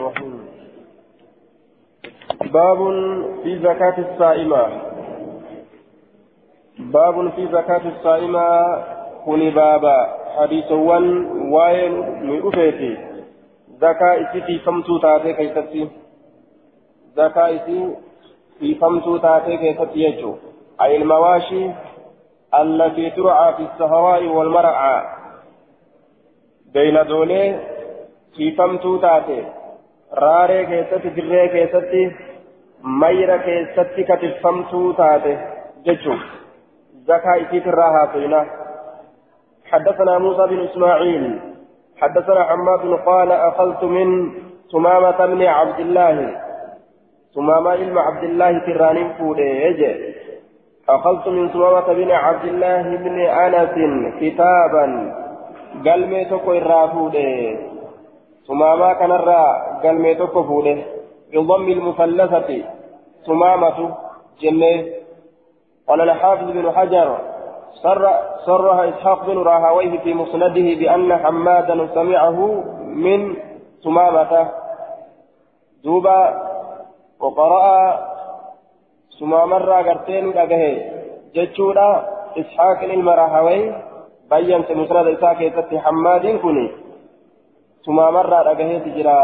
الرحيم. باب في زكاة الصائمة. باب في زكاة الصائمة. كوني بابا. حديث وان وين مؤفيتي زكاة في فمتو تاتي كيستي. زكاة في فمتو تاتي كيستي يجو. أي المواشي التي ترعى في الصهواء والمرعى. بين دولي في فمتو تاتي. Raaree keessatti dirree keessatti mayra keessatti katifamtuu taate jechuun zakaa isiitirraa haasofna حدثنا موسى بن اسماعيل حدثنا حماد قال اخذت من ثمامة بن عبد الله ثمامة بن عبد الله ترانين فودي اخذت من ثمامة بن عبد الله بن انس كتابا قال ميتو الرافودي كنرى قلمي توكو فوله بضم المثلثة ثمامة جنة قال الحافظ بن حجر صر صرها إسحاق بن راهويه في مسنده بأن حمادا سمعه من ثمامة دوبا وقرأ ثمامة راقرتين لقه جتشودا إسحاق المراهوي بيّن مسند إسحاق حماد كني ثم مر رجهت جرا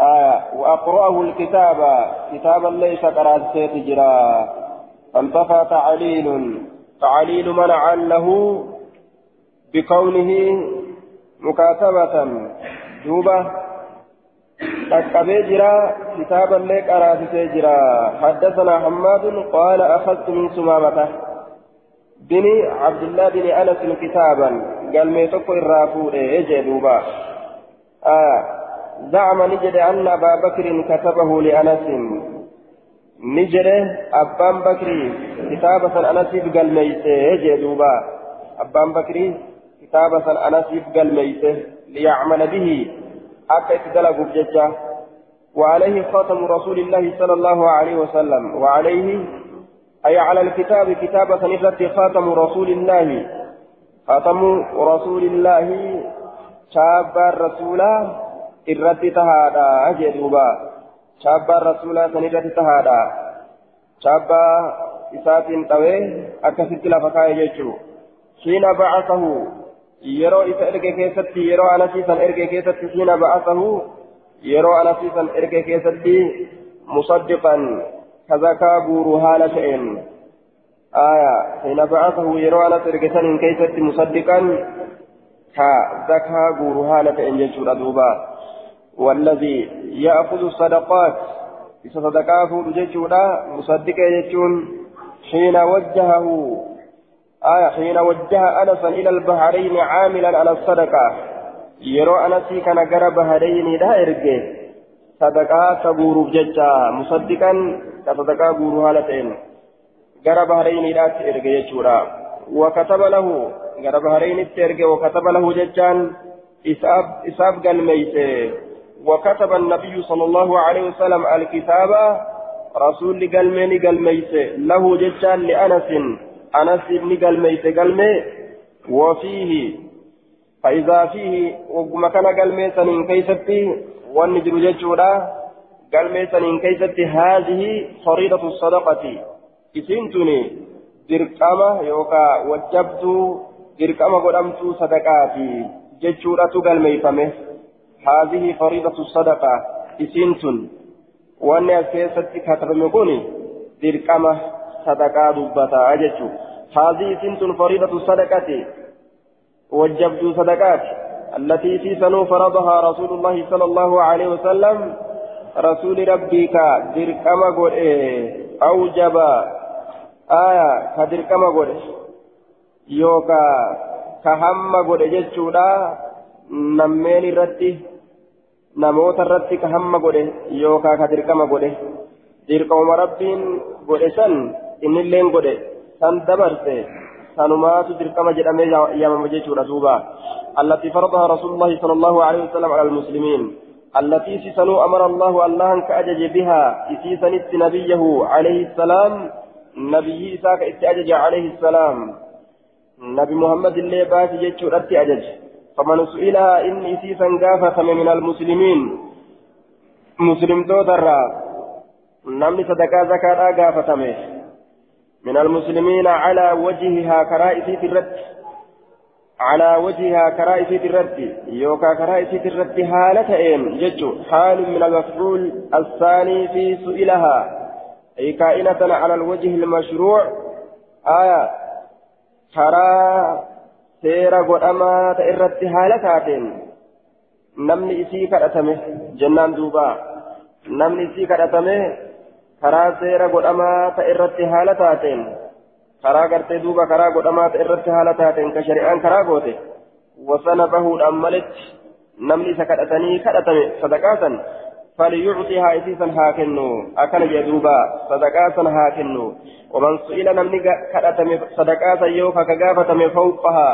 آه وأقرأه الكتاب كتابا ليس قرأت جرا فانتفى تعليل تعليل منعا له بكونه مكاتبة دوبة تكبي جرا كتابا ليك قرأت جرا حدثنا حماد قال أخذت من سمامته بن عبد الله بن أنس كتابا. قال ميتوكو الرافور أجي دوبا آه زعم نجد أن أبا بكر كتبه لأنس نجد أبان بكر كتابة أنس قال ميته أجي دوبا أبان بكر كتابة أنس قال ميته ليعمل به أكا اتدلق بججة وعليه خاتم رسول الله صلى الله عليه وسلم وعليه أي على الكتاب كتابة نفلت خاتم رسول الله خاتم رسول الله شاب الرسول إرد تهادا أجدوبا شاب الرسول سنرد تهادا شاب إسات طوي أكست لفكاية جيشو حين بعثه يرو إسا إرقى كيستي يرو أنا سيسا إرقى كيستي حين بعثه يرو أنا سيسا إرقى كيستي مصدقا كذاكا بورو هالتين آية حين بعثه يرو على تركتن كيست مصدقا كذاكا بورو هالتين جيشور أدوبا والذي يأخذ الصدقات صدقاه جيشورا مصدقا جيشون حين وجهه. آية حين وجه أنسا إلى البحرين عاملا على الصدقة. يرو أنسي كان قرب بحرين لا إرجع. صدقات تبورو جيشا مصدقا كصدقاء غورو هالتين غرب هرين إلات إرجع يجورا وكتب له غرب هرين إرجع وكتب له ججان إساب إساب قلميت وكتب النبي صلى الله عليه وسلم الكتاب رسول قلمين قلميت له ججان لأنس أنس بن قلميت قلمي وفيه فإذا فيه وما كان قلمي سنين كيستي والنجر ججورا قال ميسن كيست هذه فريضة الصدقة إسنتني درقامة يوكا وجبت درقامة قدمت صدقاتي ججورة قال ميفمه هذه فريضة الصدقة إسنتن وأن كيست كتب مكوني درقامة صدقة دبتا أججو هذه إسنتن فريضة الصدقة وجبت صدقات التي في سنو فرضها رسول الله صلى الله عليه وسلم رسول ربك دركما أوجب آية كدركما قول يوكا كهم قول جتشودا نمين الرتي نموت الرتي كهم قول يوكا كدركما قول دركما ربين قول سن إن اللين قول سن دبرته سنمات دركما جرمي يامم جتشودا دوبا التي فرضها رسول الله صلى الله عليه وسلم على المسلمين التي سيسنو أمر الله الله كأجج بها سيسنت نبيه عليه السلام نبي إساك إتأجج عليه السلام. نبي محمد اللي بات جيتشو أجج. فمن سئلها إني سيسا قافة من المسلمين. مسلمتوتا الرا نمني صدقاء زكاة قافتمه من المسلمين على وجهها كرائسي الرد. على وجهها كرائسي الرد. يوكا كرائسي الرد حالتين جج حال من المفعول الثاني في سئلها. أي كائنة على الوجه المشروع آية كرا سيرا قدما تئرت حالتين نمني إسي كرأتمه جنان دوبا نمني إسي كرأتمه karaa seera godhamaa ta irratti haala taateen karaa gartee duuba karaa godhamaa ta irratti haala taateen ka shari'aan karaa goote wasana فليعطيها إسيسا هاكنو. أكن جدوبا صدقاسا هاكنو. ومن سئل نمني كأتم صدقاسا يوكا كغافة فوقها.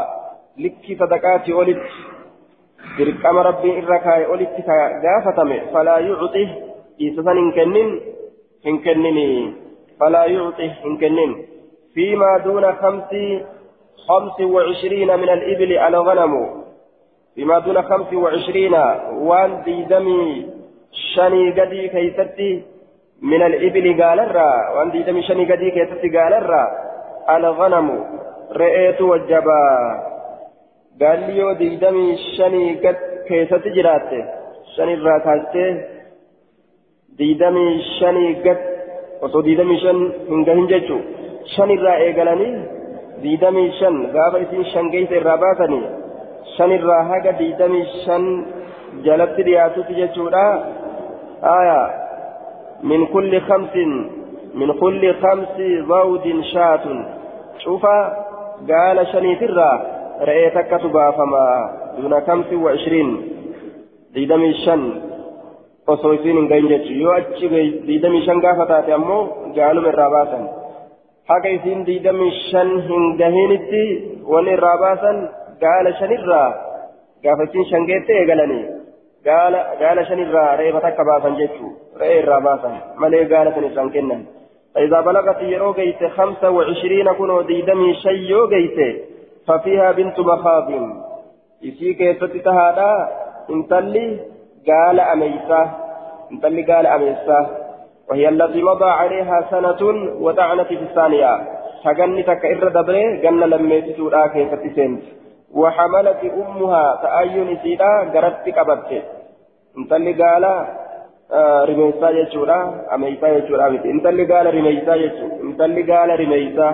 لكي صدقاتي أولت برقم ربي إركاي أولت كغافة فلا يعطيه. إسيسا إن كنن إن كنني فلا يعطي إن كنن فيما دون خمس خمس وعشرين من الإبل على غنم فيما دون خمس وعشرين. وان ديدمي من الإبل قال الرا وان ديدمي شني قدي كيستي قال الرا على غنم رأيت وجبا قال لي ديدمي شني قد كيستي جراتي شني الراكاستي diidamii shanii gad osoo diidamii shan hin gahin jechuun shan irraa eegalanii diidamii shan gaafa isin shan geessa irraa baasanii shan irraa haga diidamii shan jalatti dhiyaatutti jechuudha آية. من كل خمس من كل خمس ضود شاة. شوف قال شني ترى رأيتك تبافما دون خمس وعشرين. ديدم الشن. osoo isiin hin gahin jechu yoo achi diidamii shan gaafa taate ammoo gaaluma irraa baasan haqa isiin diidamii shan hin gahinitti wanni baasan gaala shanirraa gaafachiin shan geette eegalanii gaala shanirraa re'ee takka baasan jechuun re'ee irraa baasan malee gaala san isaan kennan. فإذا بلغت يرو جيت خمسة وعشرين كنوا ديدمي شيو جيت ففيها بنت مخاض يسيك يتتهادا انتلي قال أميسة انتلي قال أميسة وهي التي مضى عليها سنة وطعنت في الثانية فقني تكئر دبري قلنا لما يتسودا كيف تسنت وحملت أمها تأين سيدا قربت قبضت انتلي قال rimeysaa jechuudha ameysaa jechuudha miti intalli gaala rimeysaa jechuudha intalli gaala rimeysaa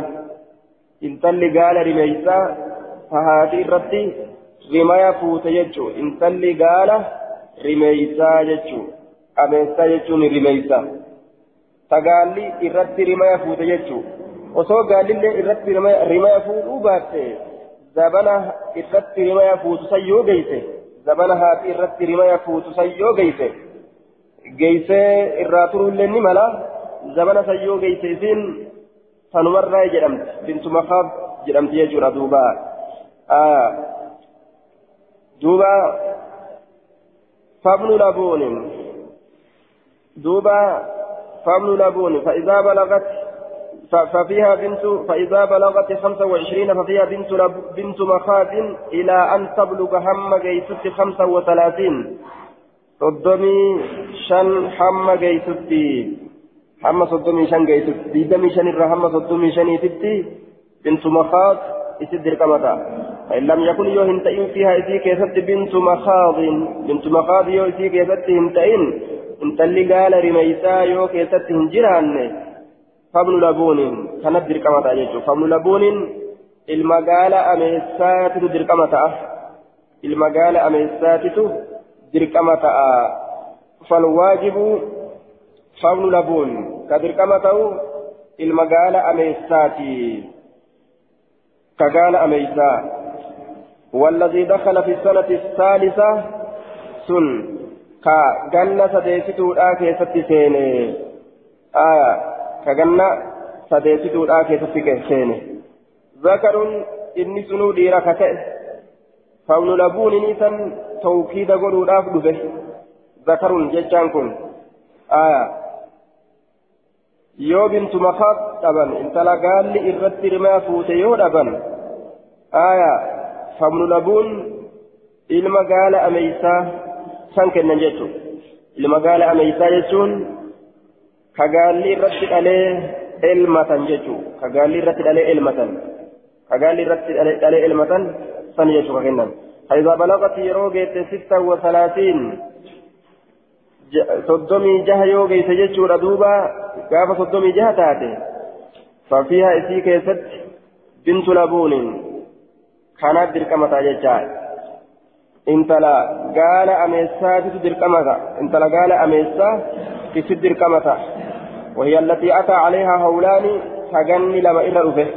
intalli gaala rimeysaa tahaati irratti rimaya fuute jechuudha intalli gaala rimeysaa jechuudha ameessaa jechuun rimeysaa tagaalli irratti rimaya fuute jechuudha osoo gaallillee irratti rimaya fuudhuu baatte zabana irratti rimaya fuutu sayyoo geeyse zabana haati irratti rimaya fuutu sayyoo geeyse. geeysee irraa turuullee ni mala zamana sayyoo geeyse isiin sanumarraa jedhamti bintu makaab jedhamti jechuudha duuba duuba fabnu labuunin duuba فابن لبون فإذا بلغت ففيها بنت فإذا بلغت خمسة وعشرين ففيها بنت بنت مخاض إلى أن تبلغ هم جيست خمسة وثلاثين soddomii shan hamma geessutti hamma soddomii shan geessutti digdamii shan irraa hamma soddomii shaniititti bintu makaad itti dirqamata lam yakun yoo hin ta'in fiiha isii keessatti bintu makaadin bintu makaad yoo isii keessatti hin ta'in intalli gaala rimeysaa yoo labuunin ilma gaala ameessaatitu dirqama ta'a ilma gaala ameessaatitu dirqama ta'a falwaajibu fabnu labuun ka dirqama ta'u ilma gaala ameessaati ka gaala ameeysaa والذي دخل في السنة الثالثة سن كا جنة سديستو الآكي ستسيني آية kaganna sadeesituudhaa keessatti seene zakarun inni sunuu dhiira ka ta'e fawnu labuun inni san tawkiida godhuudhaaf dhufe zakarun jechaan kun aya yoo bintu makaab dhaban intala gaalli irratti rimaa fuute yoo dhaban aya fawnu labuun ilma gaala ameysaa san kennan jechuudha ilma gaala ameysaa jechuun. Jechu المقالة أميسا يجون كقالي رد عليه إلمة ججو كقالي رد عليه إلمة كقالي رد عليه إلمة سن يجو كغنم فإذا بلغت يروجت ستة وثلاثين صدمي جه يوجي سججو ردوبا قاف صدمي جه تاتي ففيها إسي كيست بنت لبون كانت دركمة ججال intala gaala ameessaatitu dirqama ta'a intala gaala ameessaa itti dirqama ta'a وهي التي أتى عليها هولان تغني لما إرى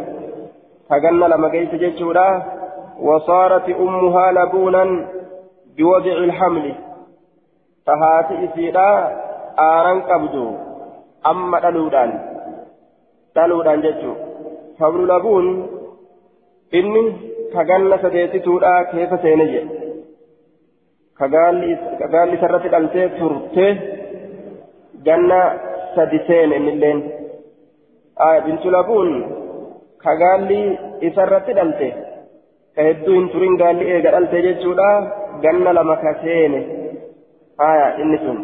تغنى لما جيت جيتشورا وصارت أمها لبونا بوضع الحمل تهاتي إسيرا آران قبدو أما تلودان تلودان جيتشو حمل لبون إني تغنى سديتتورا كيف سينجي kagaalli sarratti dhaltee turte ganna sadi seene innilleen bintu labuun kagaalli isarratti dhalte ka hedduu hin turin gaalli eega dhalte jechuudha ganna lama ka seene haya inni sun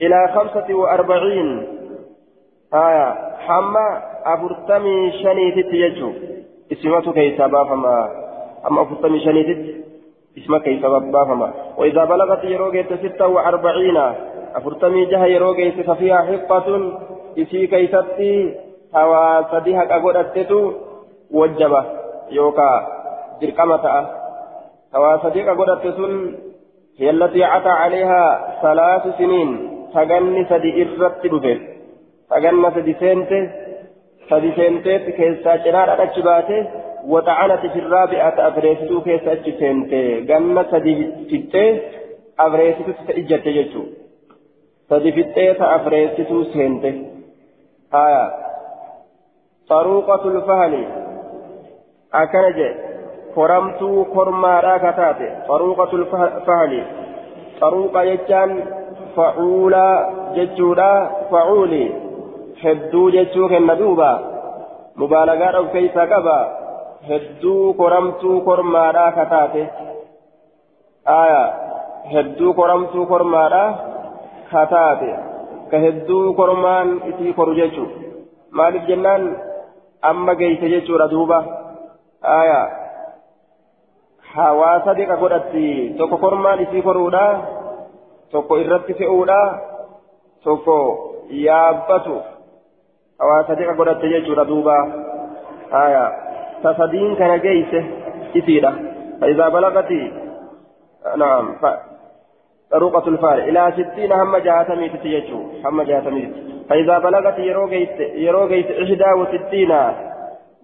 ilaa kamsati wa arbaciin haya hamma afurtamii shaniititti jechuu isimatu keeysaa baafama hamma afurtamii shaniititti اسمك كيف بابهما وإذا بلغت يروجيت ستة وأربعين أفرتمي جه يروجيت ففيها حقة إسي كيستي هوا صديها أقول أتتو وجبة يوكا درقمة هوا صديق أقول أتتون هي التي عتى عليها ثلاث سنين تغني سدي إرت دفه تغنى سدي سنتي سدي سنتي كيسا جنار أتشباته وطعنت في الرابعة أفريستو كيس أجسنت جنة سدي فتة أفريستو تأجت جتو سدي فتة أفريستو سنت. آية. طروقة الفهل. أكنج. فرمتو كرما راكتات. طروقة الفهل. طروقة يجان فعولا ججولا فعولي. hedduu jechuu kenna duuba mubaalagaadhaaf keeysaa qaba hedduu koramtuu kormaadhaa kataate aya hedduu koramtuu kormaadhaa kataate ka hedduu kormaan isii koru jechuu maaliif jennaan amma geeyse jechuudha duuba aya hawaasa diqa godhatti tokko kormaan isii koruudha tokko irratti fe'uudha tokko yaabbatu hawaasa diqa godhatte jechuudha duuba aya تصدين كان جيسه إسيرة. فإذا بلغت نعم طريقة الفار إلى ستين هم جهاتمي تتيجو هم جهاتمي فإذا بلغت يرو جيس يرو جيس إحدى وستين.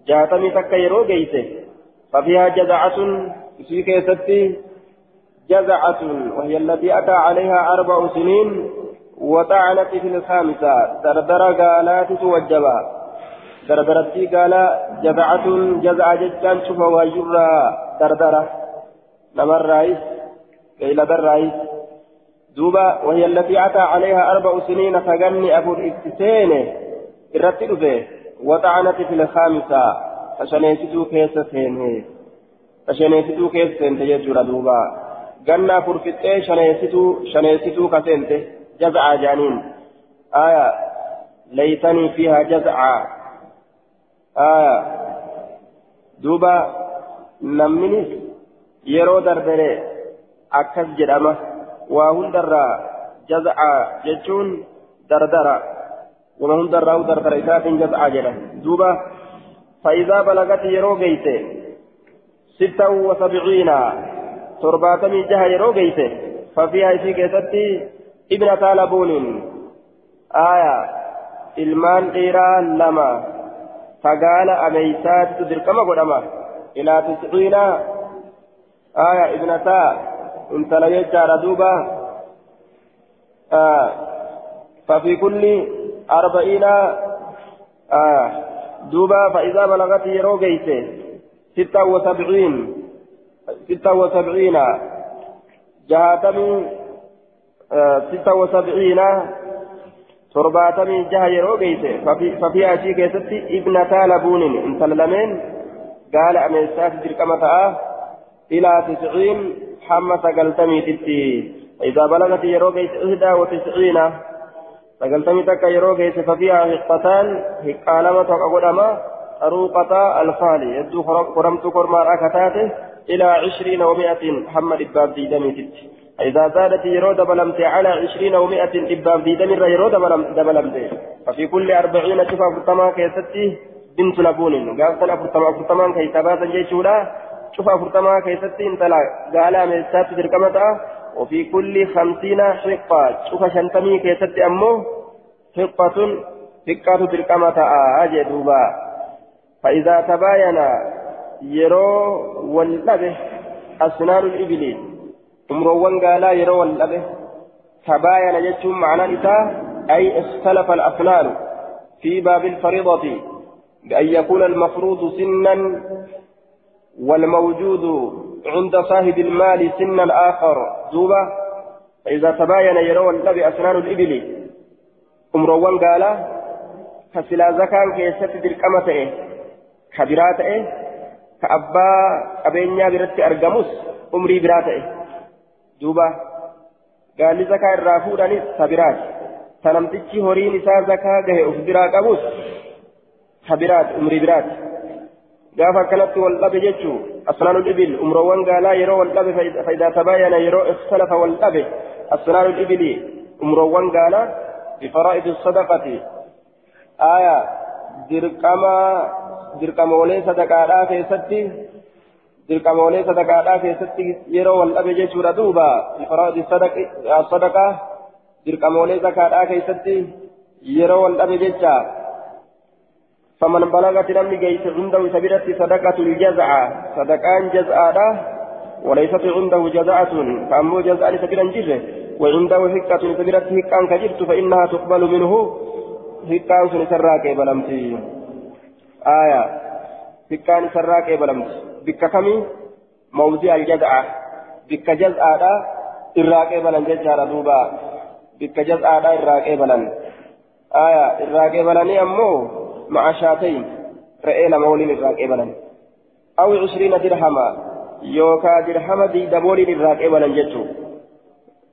جهاتمي تك يرو جيس ففيها جزعة. في كيستي؟ جزعة. وهي التي أتى عليها أربع سنين وطعنت في الخامسة. دردر قالات توجبا جزع جدان شوف واجرا دردرة نمر الرئيس قيل در الرئيس دوبا وهي التي أتى عليها أربع سنين فغني أبو الإكتسين الرتب به وطعنت في الخامسة فشنيتو كيس سينه فشنيتو كيس سينه يجرى دوبا غنى فرفتة شنيتو شنيتو كسينته جزع جانين آية ليتني فيها جزعا آية دوبا نمني يرو دردره أكس جدامة وهن درا جزعا جتون دردرا وما هن درا ودردرا إسات جزعا جدا دوبا فإذا بلغت يرو جيته ستة وسبعين ترباتمي جها يرو جيته ففيها في كيستي ابنة لبون آية ilmaan dhiiraa lama. Fagaala ameysaatitu dirqama godhama ilaa tisciina aya ibnataa intala jechaadha duuba ففي كل أربعين آه دوبا فإذا بلغت يرو جيسه ستة وسبعين ستة وسبعين جهاتم آه ستة وسبعين torbaatamii jaha yeroo geeyse fafii achii keessatti ibnataa labuunin intala lameen gaala ameessaati dirqama ta'a ilaa tisciin hamma sagaltamiititti إذا بلغت يروغيس إحدى وتسعين سقلتمي تكا يروغيس ففيها حقتان حقالمة وقدما أروقة الفالي يدو قرمت قرما ركتاته إلى عشرين ومائة محمد إباب دي دميتت إذا زادت يرو دبلمت على عشرين ومائة إباب دي دمير يرو دبلمت. ففي كل أربعين شفا فرطما كيستي بنت لبون. قال سنة فرطما فرطما كيسابات جيشولا شفا فرطما كيستي انتلا قال من سات تركمتا. وفي كل خمسين حقة. شفا شنتمي كيستي أمو حقة حقة تركمتا. آجي دوبا. فإذا تباين يرو والنبه أسنان الإبل أمروان قالا يرو والنبه تباين جتهم معنى نساء أي اختلف الأسنان في باب الفريضة بأن يكون المفروض سنا والموجود عند صاحب المال سنا آخر دوبة فإذا تباين يرو النبي أسنان الإبل أمروان قالا فسلا زكان كيست دركمته كبيرات ka abbaa qabeenyaa biratti argamus umrii biraa ta'e. Duuba gaalli zakaa irraa fuudhanis ta biraati ta namtichi horiin isaa zakaa gahe of biraa qabus ta biraati umrii biraati gaafa akkanatti wal dhabe jechuu asnaanul ibil umroowwan gaalaa yeroo wal dhabe faayidaa tabaayana yeroo ikhtalafa wal dhabe asnaanul ibili umroowwan gaalaa bifaraa'id sadaqati aayaa dirqamaa dirqamoolee sadaqaadhaa keessatti dirqamoolee sadaqaadhaa keessatti yeroo wal dhabe jechuudha duuba. Ifraadi sadaqaa dirqamoolee zakaadhaa keessatti yeroo wal dhabe jecha. فمن بلغت نمني جيس عنده سبيلة صدقة الجزعة صدقان جزعة وليست عنده جزعة فأمو جزعة سبيلا جزء وعنده حكة سبيلة حكة كجرت فإنها تقبل منه حكة سنسراك بلمتي آية بكان سراك إبلمت بك كمي موضع الجزعة بك جزعة إراك إبلن جزعة دوبا بك جزعة إراك إبلن آية إراك إبلن أمو مع شاتين رئينا مولين إراك إبلن أو عشرين درهما يوكا درهما دي دبولين إراك إبلن جتو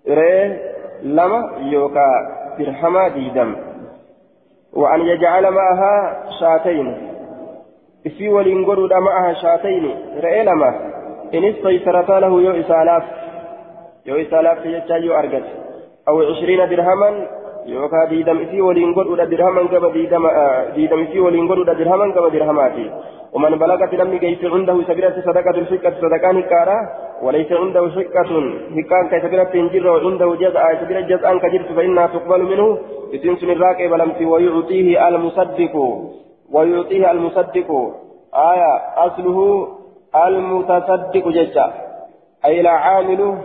رئي لما يوكا درهما دي دم وأن يجعل معها شاتين waliin godhuudha ma'aha shaatayni re'ee lama inis taysarataa lahu yoo isaalaaf yoo isaalaaf jechaa yoo argate aw cishriina dirhaman yookaa diidam isii waliin godhuudha dirhaman gaba diidam isii waliin godhuudha dirhaman gaba dirhamaati ومن بلغت لم يجيس عنده سبيلة صدقة الحقة صدقان كارا وليس عنده حقة حقان كسبيلة تنجر وعنده جزء سبيلة جزء كجرت فإنها تقبل منه بسنس الراكب لم ويعطيه المصدق ويعطيه المصدق. آية أصله المتصدق ججا أي العامل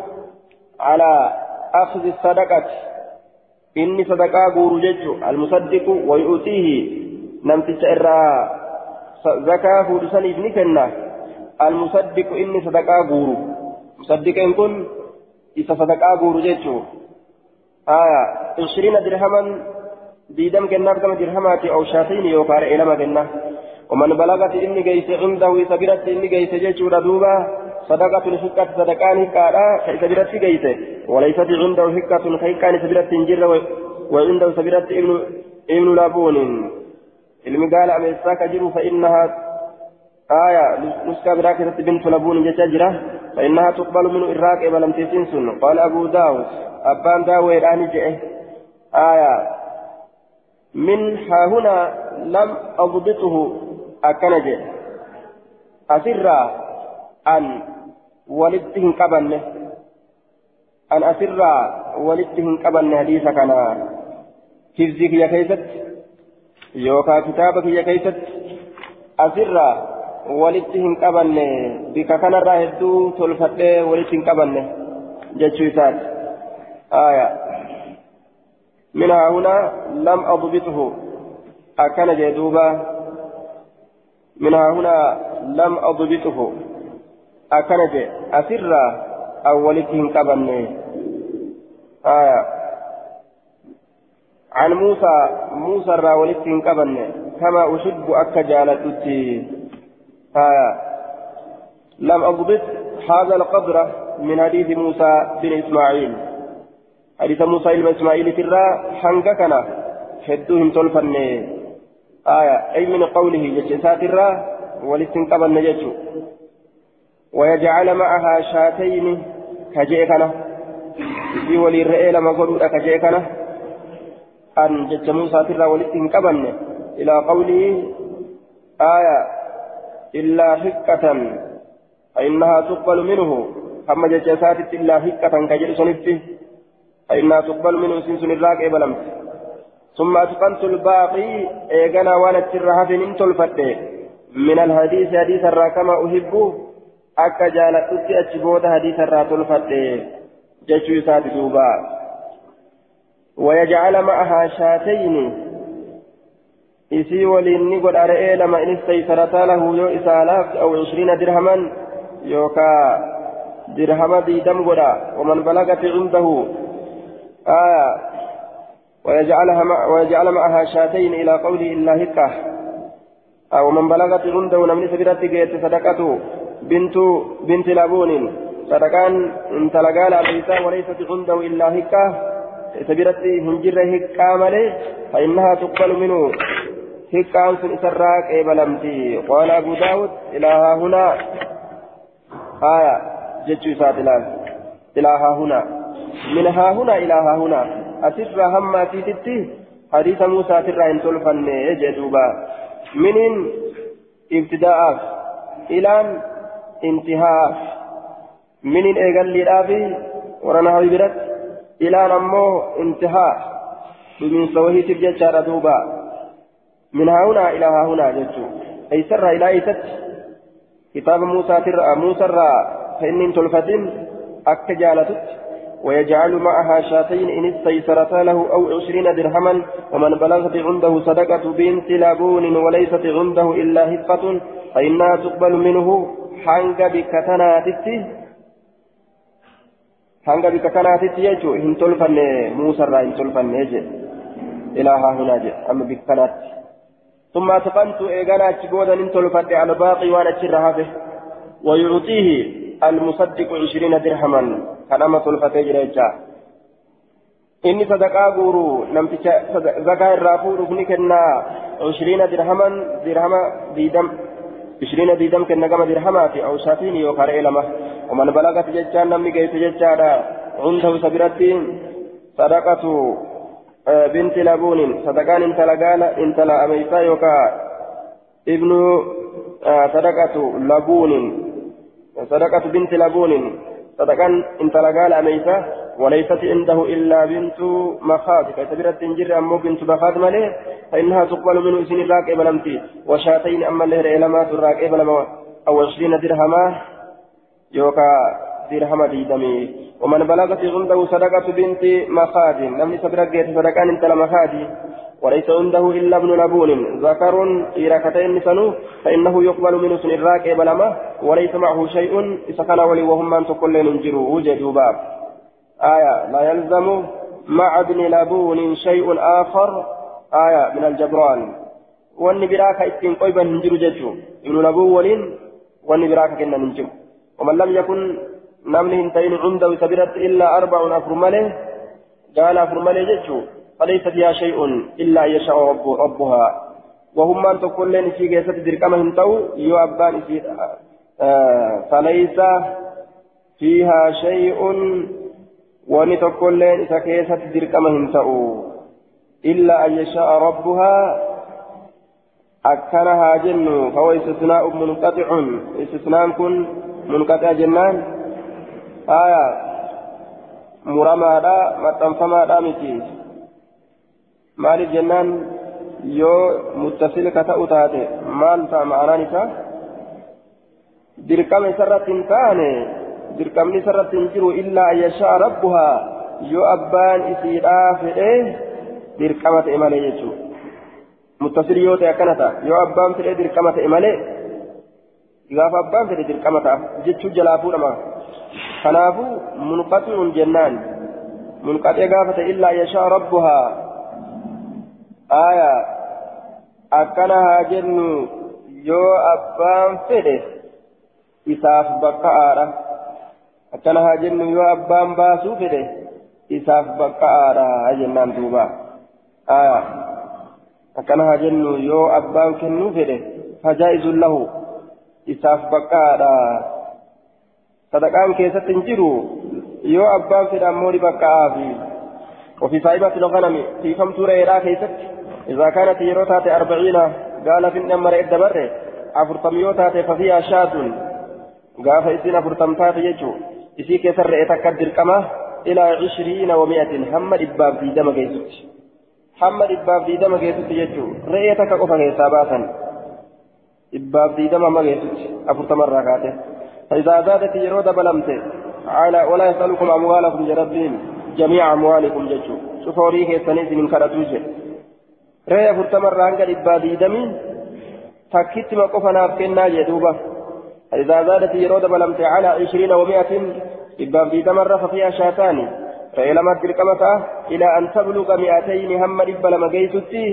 على أخذ الصدقة. إني صدقة غور ججو المصدق ويؤتيه نمت إرى زكاة فرسان ابن كنا المصدق إني صدقة غور مصدق إن كن إذا صدقة غور ججو آية عشرين درهما ديدم كناف كما درهماتي أو شاتين يوكار إلما كنا ومن بلغت إني جيس عنده سبيرت إني جيس جيشورا دوبا صدقة الحكة صدقان كارا سبيرت جيس وليست عنده حكة خيكان سبيرت جر وعنده سبيرت ابن ابن لابون علم قال أمساك جر فإنها آية نسكا براكة بنت لبون جتجرة فإنها تقبل من إراك ولم تسنسن قال أبو داود أبان داوي الآن جئه آية من ها هنا لم أضبطه أكنج أسر أن ولدتهن قبل أن أسر ولدتهن قبل حديث كان حفظك يا كيست يوكا كتابك يا كيست. أسر ولدتهن قبل بك كان راهدو تلفت ولدتهن قبل جتشوتات آية. منها هنا لم أضبطه. أكن جدوبا. منها هنا لم أضبطه. أكن جد أسر أولتهم كبن. آية. عن موسى. موسى راولتهم كبن. كما أحب أك جالتتي آية. لم أضبط هذا القدر من حديث موسى بن إسماعيل. حديث موسى إلما إسماعيل ترى حنقا كان هدوهم تلفن آية أي من قوله جتشات الرا ولستنقب النجج ويجعل معها شاتين كجيكنا في ولي الرئي لما قلوا كجيكنا أن جتش موسى ترى ولستنقبن إلى قوله آية إلا حكة فإنها تقبل منه. أما جتشات إلا حكة كجيك فإنها تقبل منه سنسن الراك إبلمت ثم أتقنت الباقي إيغانا وأنا ترها في نمتل فتح من الحديث حديث الرا كما أحب أكا جالتت أتشبوت حديث الرا تلفتح جيشو ساد دوبا. ويجعل معها شاتين. إسي وليني قد أرئي لما إن استيسرتا له يو إسالاف أو عشرين درهما يوكا درهما دي دم ومن بلغت عنده آه ويجعلها مع ويجعل معها شاتين إلى قوله إلا هكة أو من بلغت عنده نمني سبيرت جيت صدقته. بنت بنت لابون. صدقان انت لقال أبيتا وليست عنده إلا هكة سبيرت هنجر هكة ملي فإنها تقبل منه. هكة أنس إسراك إبلمتي قال أبو داود إلى هنا آية ساتلان. إلى هنا من ها هنا إلى ها هنا. أسر هم تيتي حديث موسى ترى إن تلفن جدوبا من ابتداء إلى انتهاء من إيقال للآبي ورنا برت إلى نمو انتهاء. بمن سويه تبجد دوبا. من ها هنا إلى ها هنا جدو أي سر إلى إيتت كتاب موسى ترى موسى فإن تلفتن أك ويجعل معها شاتين إن استيسرتا له أو عشرين درهما ومن بلغت عنده صدقة بنت لابون وليست عنده إلا هفة فإنها تقبل منه. حنق بكتناتي حنق بكتناتي يجو إن تلفن موسى إن تلفن يجي إلى ها هنا جي أما بكتنات ثم أتقنت إيغانا تشبودا إن تلفن على باقي وأنا تشرها ويعطيه المصدق عشرين درهما. كلامة الفتى جريجا إني صدقاء غورو نمتش زكاة الرافور ابني كنا عشرين درهما درهما ديدم عشرين ديدم كنا كما درهمات أو شاتين يوكار إلما ومن بلغت ججان نمني كيف ججان عنده سبرتين صدقة بنت لابون صدقان انت لقال انت لا أميسا يوكا ابن صدقة لابون صدقة بنت لابون صدقان انت لقال أميسة وليست عنده إلا بنت مخاض كتبرت تنجر أمو بنت مخاض مليه فإنها تقبل منه سن الراك إبلمتي وشاتين أما اللي إلمات الراك إبلما أو عشرين درهما يوكا درهم ديدمي ومن بلغت عنده صدقة بنت مخاض نمني سبرت صدقان انت لمخاض وليس عنده إلا ابن لبون ذكر إيراكتين سنو فإنه يقبل منه سن الراك بلما وليس معه شيء إذا كان ولي وهم من تقول ننجروا. وجدوا باب. آية لا يلزم مع ابن لبون شيء آخر. آية من الجبران. وأن براك إتين قيبا ننجروا جدوا ابن لبون وأن براك كنا ننجروا ومن لم يكن نمله انتين عنده سبرت إلا أربع أفرمله قال أفرمله جدوا فليس فيها شيء إلا أن يشاء رب ربها. وهم من تقول لين في جيسة دركمهم تو يؤبان آه فليس فيها شيء. وان تقول لين إذا كيسة دركمهم تو إلا أن يشاء ربها. أكنها جن فهو استثناء منقطع. استثناء كن منقطع جنان. آية. مرمى لا متنفما لا متي taate maal ta'a ma'anaan isaa dirqama isarratti hin taane dirqamni isarratti hin jiru illaa an yasha'a rabbuhaa yoo abbaan isiidhaa fedhee dirqama ta'e malee jechuudha muttasil yoo ta'e akkana ta'a yoo abbaan fedhee dirqama ta'e malee gaafa abbaan fedhe dirqama ta'a jechuu jalaa fuudhama kanaafuu munqaxi'uun jennaan munqaxee aya akkana haa jennu yoo abbaan fedhe isaaf bakka'aadha akkana haa jennu yoo abbaan baasuu fedhe isaaf bakka'aadha jennaan duuba. Aya akkana haa jennu yoo abbaan kennuu fedhe fajaa'izun lahu isaaf bakka'aadha sadaqaan keessatti hin jiru. Yoo abbaan fedhe ammoo ni bakka'aafi وفي صاحبة الغنم في كم تورة إيرا كيست إذا كانت يروتات أربعين قال في النمر إدى بره أفرطميوتات ففيها شاة قال فإسين أفرطمتات يجو إسي كسر إتكدر كما إلى عشرين ومائة محمد إباب في دم كيست. محمد إباب في دم كيست يجو رئيتك قفا كيساباتا إباب في دم ما كيست الركاتة. فإذا زادت يرود بلمته على ولا يسألكم أموالكم جربين جميع أموالكم ججو شوفوا ريك سنيس من كرتوجه رأي أفرطم الرهنك إباب في دم تكت ما قفنا فينا جدوبة فإذا زادت يرود بلمته على عشرين ومائة إباب في دم الرف فيها شاتان رأي لما تلقمتا إلى أن تبلغ مئتين هم إبا لما جيتتي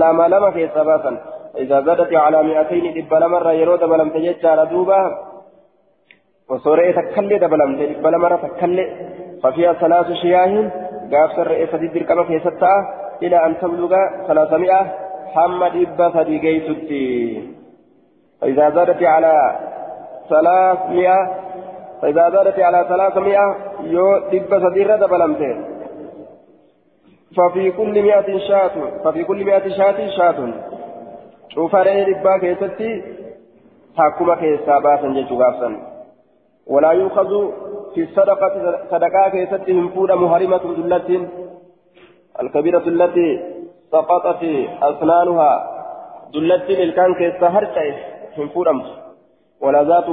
لما لما في سباسا. إذا زادت على مئتين إبا لما يرود بلم تجد على دوبا وصورة تكلي دبلم إبا لما تكلي. ففيها ثلاث شياه قاف سر إسد الدركمة في ستة. إلى أن تبلغ ثلاثمائة. هم إبا فدي جيتتي فإذا زادت على ثلاثمائة. فإذا زادت على ثلاثمائة. يو دب سدير دبلمته ففي كل مئة شاة. ففي كل مئة شاة شاة. شوف عليه دبا كيستي. حكومة كيسا باسا جيشو غافسا ولا يؤخذ في الصدقة صدقاء كيستي هنفود مهرمة دلة الكبيرة التي سقطت أسنانها دلة الكان كيسا هرتئ هنفود ولا ذات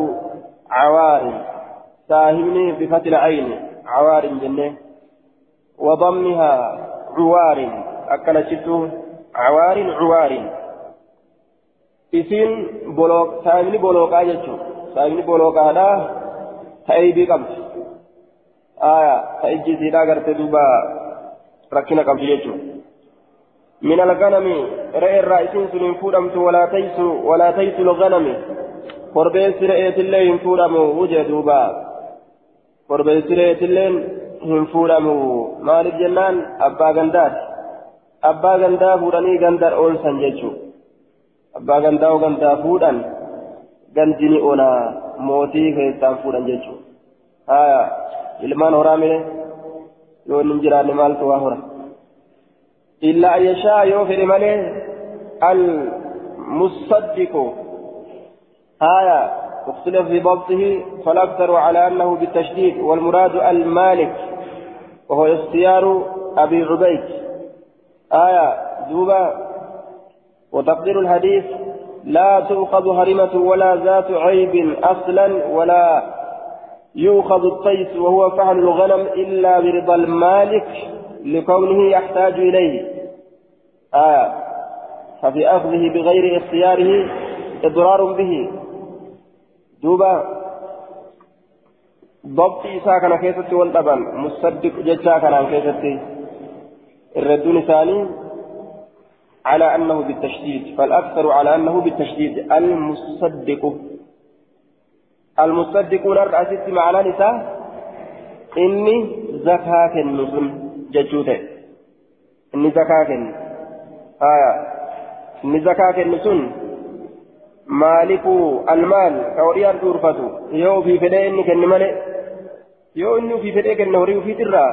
عوار ساهمني بفتح العين عوار جنة. وضمها عوار أكل شتو عوار عوار. إسين بلوك ساهمني بلوك آجتشو ساهمني بلوك هذا قبل آية تأيجي سيدا قرت دوبا ركنا قبل يجو من الغنم رأي الرئيسين سنين فودمت ولا تيسو ولا تيسو الغنم re'eetillee hin fuudhamu wuje duuba korbeessi re'eetillee hin fuudhamu maaliif jennaan abbaa gandaati abbaa gandaa fuudhanii gandar oolsan jechuudha abbaa gandaa oo gandaa fuudhan gandini onaa mootii keessaan fuudhan jechuudha haya ilmaan horaa mire yoo hin jiraanne maaltu waa hora illaa ayyashaa yoo fedhe malee al musaddiqu آية اختلف في ضبطه فالأكثر على أنه بالتشديد والمراد المالك وهو اختيار أبي عبيد آية دوبا وتقدير الحديث لا تؤخذ هرمة ولا ذات عيب أصلا ولا يؤخذ الطيس وهو فعل الغنم إلا برضا المالك لكونه يحتاج إليه. آية ففي أخذه بغير اختياره إضرار به. دوبا ضبط إساء كان كيستي مصدق ججا كان كيستي. الردون ثاني على أنه بالتشديد فالأكثر على أنه بالتشديد. المصدق. المصدقون الرأسي معنى نساء. إني زكاك النظم ججوته إني زكاك آية. إني زكاك النسون مالك المال. كوريا أرجور يو في فدي إني كن مالي يو إني في فدي كن نوري وفي ترى.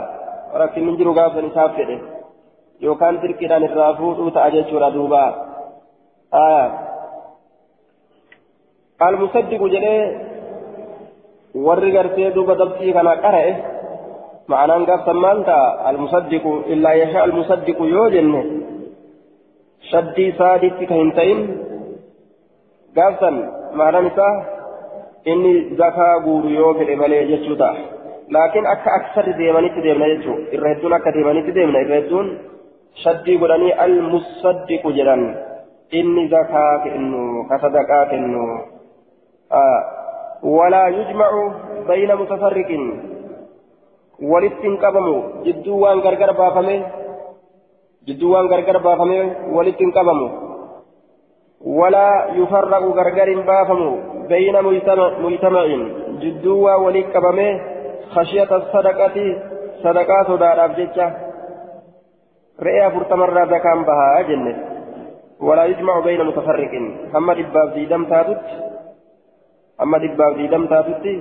ولكن من جنو قابل نساء فدي yookaan dirqiidhaan irraa fuudhuu ta'a jechuudha duuba almusaddiqu jedhee warri gartee duuba dabxii kana qara'e ma'anaan gaafsan maal ta'a almusaddiqu illaa yashaa almusaddiqu yoo jenne shaddii saadiitti ka hin ta'in gaafsan ma'anaan isaa inni zakaa guuru yoo fedhe malee jechuu ta'a laakiin akka aksarri deemanitti deemna jechuu irra hedduun akka deemanitti deemna irra hedduun inni zakaa kennu ka sadaqaa kennu walaa yujmacu bayna mutafarriqin walitti hin qabamu jidduu waan gargar baafame jidduu waan gargar baafame walitti hin qabamu ولا يفرق غرغر بافم بين مجتمع جدوا ولي كبمه خشية الصدقة sadaqaa sodaadhaaf jecha re'ee afurtamarraa zakaan bahaa jenne. Walaa yujmacu bayna mutafarriqin hamma dhibbaaf diidam taatutti hamma dhibbaaf diidam taatutti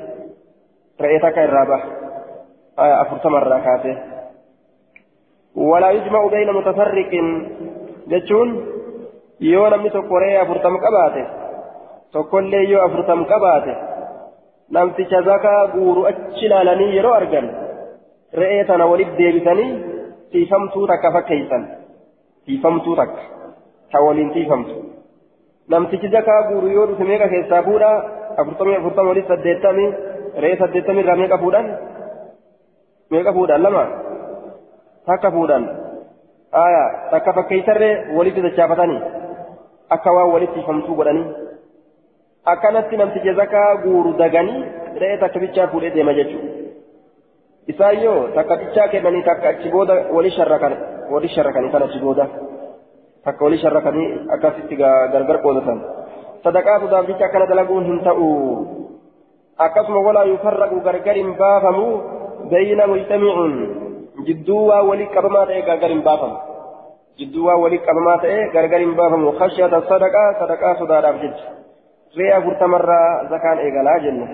re'ee takka irraa baha. Afurtamarraa kaasee. Walaa yujmacu bayna mutafarriqin jechuun yoo namni tokko re'ee afurtam qabaate tokkollee yoo afurtam qabaate namticha zakaa guuru achi ilaalanii yeroo argan re'ee tana walitti deebisanii tiifamtuu takka ta waliin tiifamtu namtichi zakaa guuru yoo dhufe meeqa keessaa fuudha afurtamii afurtama walitti saddeettamii re'ee saddeettamii irraa meeqa fuudhan meeqa fuudhan lama takka fuudhan aya takka fakkeeysarree walitti dachaafatanii akka waan walitti tiifamtuu godhanii akkanatti namticha zakaa guuru daganii re'ee takka bichaa fuudhee deema jechuudha. Isaan yoo takka bichaa kennanii takka achi booda wali sharrakan wali sharrakanii kan achi booda takka wali sharrakanii akkasitti gargar qoodatan. Sadaqaa sodaaf jecha akkana dalaguun hin ta'u. Akkasuma walaa yufarraqu gargar hin baafamu bayna mujtamicuun jidduu waa walii qabamaa ta'e gargar hin baafamu. Jidduu waa walii qabamaa ta'e gargar hin baafamu. Khashyata sadaqaa sadaqaa sodaadhaaf jecha. re'ee afurtamarraa zakaan eegalaa jenne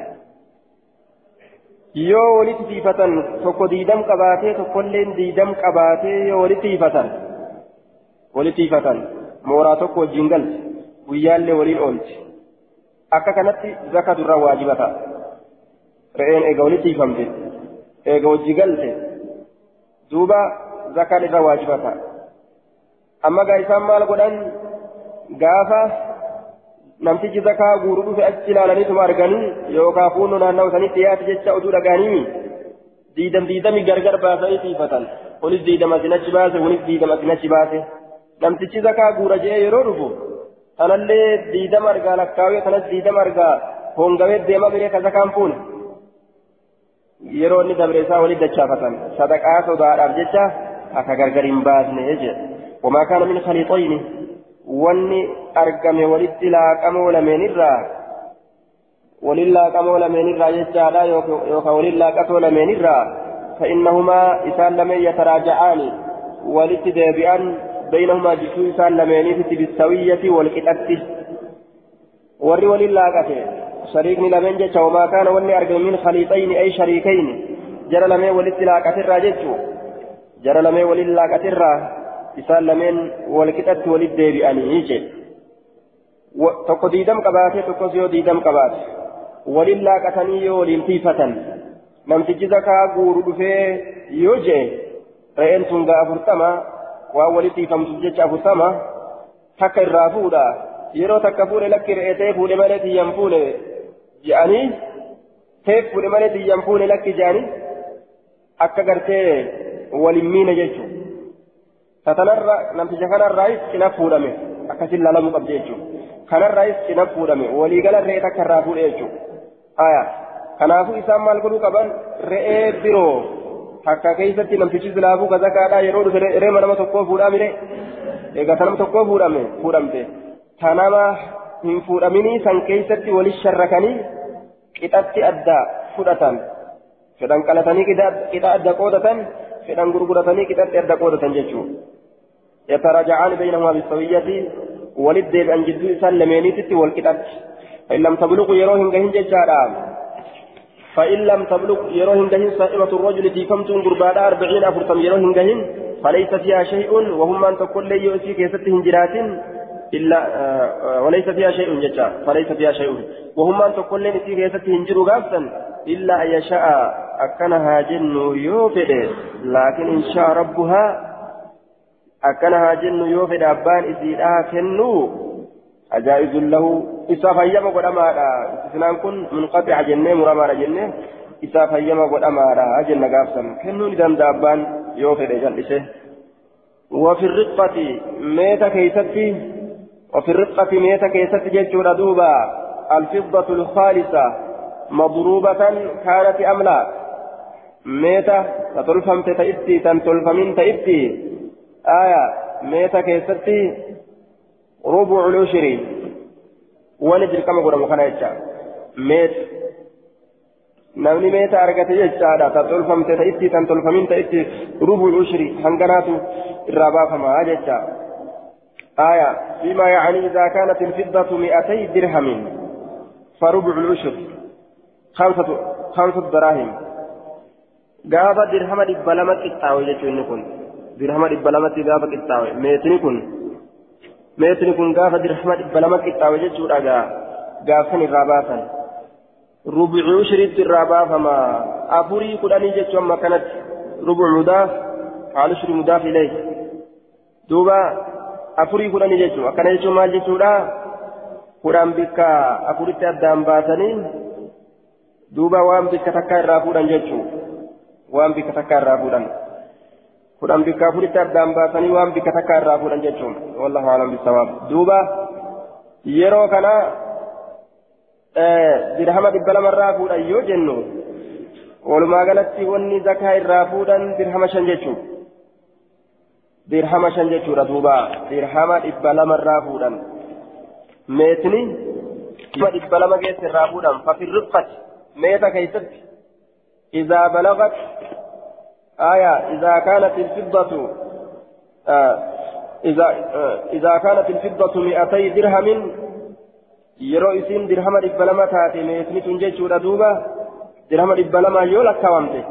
yoo walitti tiifatan tokko diidam qabaatee tokkolleen diidam qabaatee yoo walitti tiifatan walitti tiifatan mooraa tokko wajjin galte guyyaallee waliin oolti akka kanatti zaka durraa waajiba ta'a re'een eega walitti tiifamte eega wajji galte duuba zakaan irra waajiba ta'a amma gaa isaan maal godhan gaafa namtichi zakaa guuru dhufe achi ilaalaniituma arganii yookaan fuunnoo naannawa sanitti dhiyaate jecha oduu dhagaanii diidam diidami gargar baasanii tiifatan kunis diidam asin achi baase kunis diidam asin achi baase. Namtichi zakaa guura je'ee yeroo dhufu kanallee diidam argaa lakkaawee kanas diidam argaa hongawee deema biree ka zakaan fuune. Yeroo inni dabre isaa walitti dachaafatan sadaqaa sodaadhaaf jecha akka gargar hin baasne jedhe wamaa kaana min wanni argame walitti laaqamoo lameenirraa waliin laaqamoo lameenirraa jechaadha yookaan waliin laaqatoo lameenirraa فإنهما إسان لمن يتراجعان ولت ديبئان بينهما جسو إسان لمن بالسوية والكتات ور ولين لاقته شريكني لمن جتش وما كان ولي أرجو من خليطين أي شريكين جرى لمن ولت لاقته راجتشو جرى لمن ولين لاقته isaan lameen wal qixatti walit deebi'anii jedhe tokko diidam qabaatee tokkos yoo diidam qabaate walin laaqatanii yoo waliin tiifatan namtichi zakaa guuru dhufee yoo je'e re'een sun gaa afurtama waan walit tiifamtuuf jecha afurtama takka irraa fuudha yeroo takka fuudhe lakki re'ee ta'e fuudhe malee tiyyan fuune je'anii ta'e fuudhe malee tiyyan fuune lakki je'anii akka gartee walin miine jechuudha. Tatanarra namticha kanarraayis cina fuudhame akkasin laalamuu qabdi jechuudha kanarraayis cina fuudhame waliigala re'ee takka irraa fuudhe jechuudha aya kanaafuu isaan maal godhuu qaban re'ee biroo takka keessatti namtichi silaafuu gazakaadhaa yeroo dhufe re'ee nama tokkoo fuudhaa mire egaa tanama tokkoo fuudhame fuudhamte tanama hin fuudhaminii san keessatti walis sharrakanii qixatti adda fudhatan fedhan qalatanii qixa adda qoodatan fedhan gurguratanii qixatti adda qoodatan jechuudha. يتراجعان بينهما بالسوية. ولد أن جدو إسان لمينيتي والكتاب. فإن لم تبلغوا يروهن جهن ججارا فإن لم تبلغ يروهن جهن صائمة الرجل تيفمتم قربانا أربعين أفرتم يروهن جهن فليس فيها شيء وهم أن تقول لي يؤسي كيستهن جرات إلا آه وليس فيها شيء ججا فليس فيها شيء. وهم أن تقول لي يؤسي كيستهن جرو إلا أن يشاء أكنها جن يوفد. لكن إن شاء ربها akkana jennu yoo fedhe abbaan isiidhaa kennu ajaa'izun lahu isaaf hayyama godhamaadha istisnaan kun munqaxica jennee muramaadha jennee isaaf hayyama godhamaadha jenna gaafsan kennuu ni danda'a abbaan yoo fedhe jal'ise وفي الرقة ميت كيستي وفي الرقة ميت كيستي جيتشورا دوبا الفضة الخالصة مضروبة كانت أم لا ميت تتلفم تتئتي تنتلفمين تئتي آية ميتا كيستي ربع العشر ونجر كما قلنا مخانا يتشا ميت ta tolfamte ta itti tan tolfamin ta itti rubul ushri hanganaatu irraa baafamaa jecha آية فيما يعني إذا كانت الفضة مئتي درهم فربع العشر خمسة خمسة دراهم dhibba lama qixxaawe jechuun kun dirhama dhibba lamatti gaafa qixxaawe meetini kun meetini kun gaafa dirhama dhibba lama qixxaawe jechuudha gaa gaafsan irraa baasan rubucii ushiritti irraa baafama afurii kudhanii jechuun amma kanatti rubuc mudaaf haal ushri mudaaf ilee duuba afurii kudhanii jechuun akkana jechuun maal jechuudha kudhan bikka afuritti addaan baasanii duuba waan bikka takka irraa fuudhan jechuudha. waan bikka takka irraa fuudhan kudhan bikka afuritti addaan baasanii waan bikka takka irraa fuudhan jechuun wallahu alam bisawaab duuba yeroo kana dirhama dhibba lamarraa fuudhan yoo jennu walumaa galatti wanni zakaa irraa fuudhan dirhama shan jechuun dirhama shan jechuudha duuba dirhama dhibba lamarraa fuudhan meetni dhibba lama keessa irraa fuudhan fafirriffati meeta keessatti إذا بلغت آية إذا كانت الفضة آه إذا آه إذا كانت الفضة مئتي درهم يرو إسين درهم إبلما تاتي ميتني تنجج دوبا درهم إبلما يولا كوامته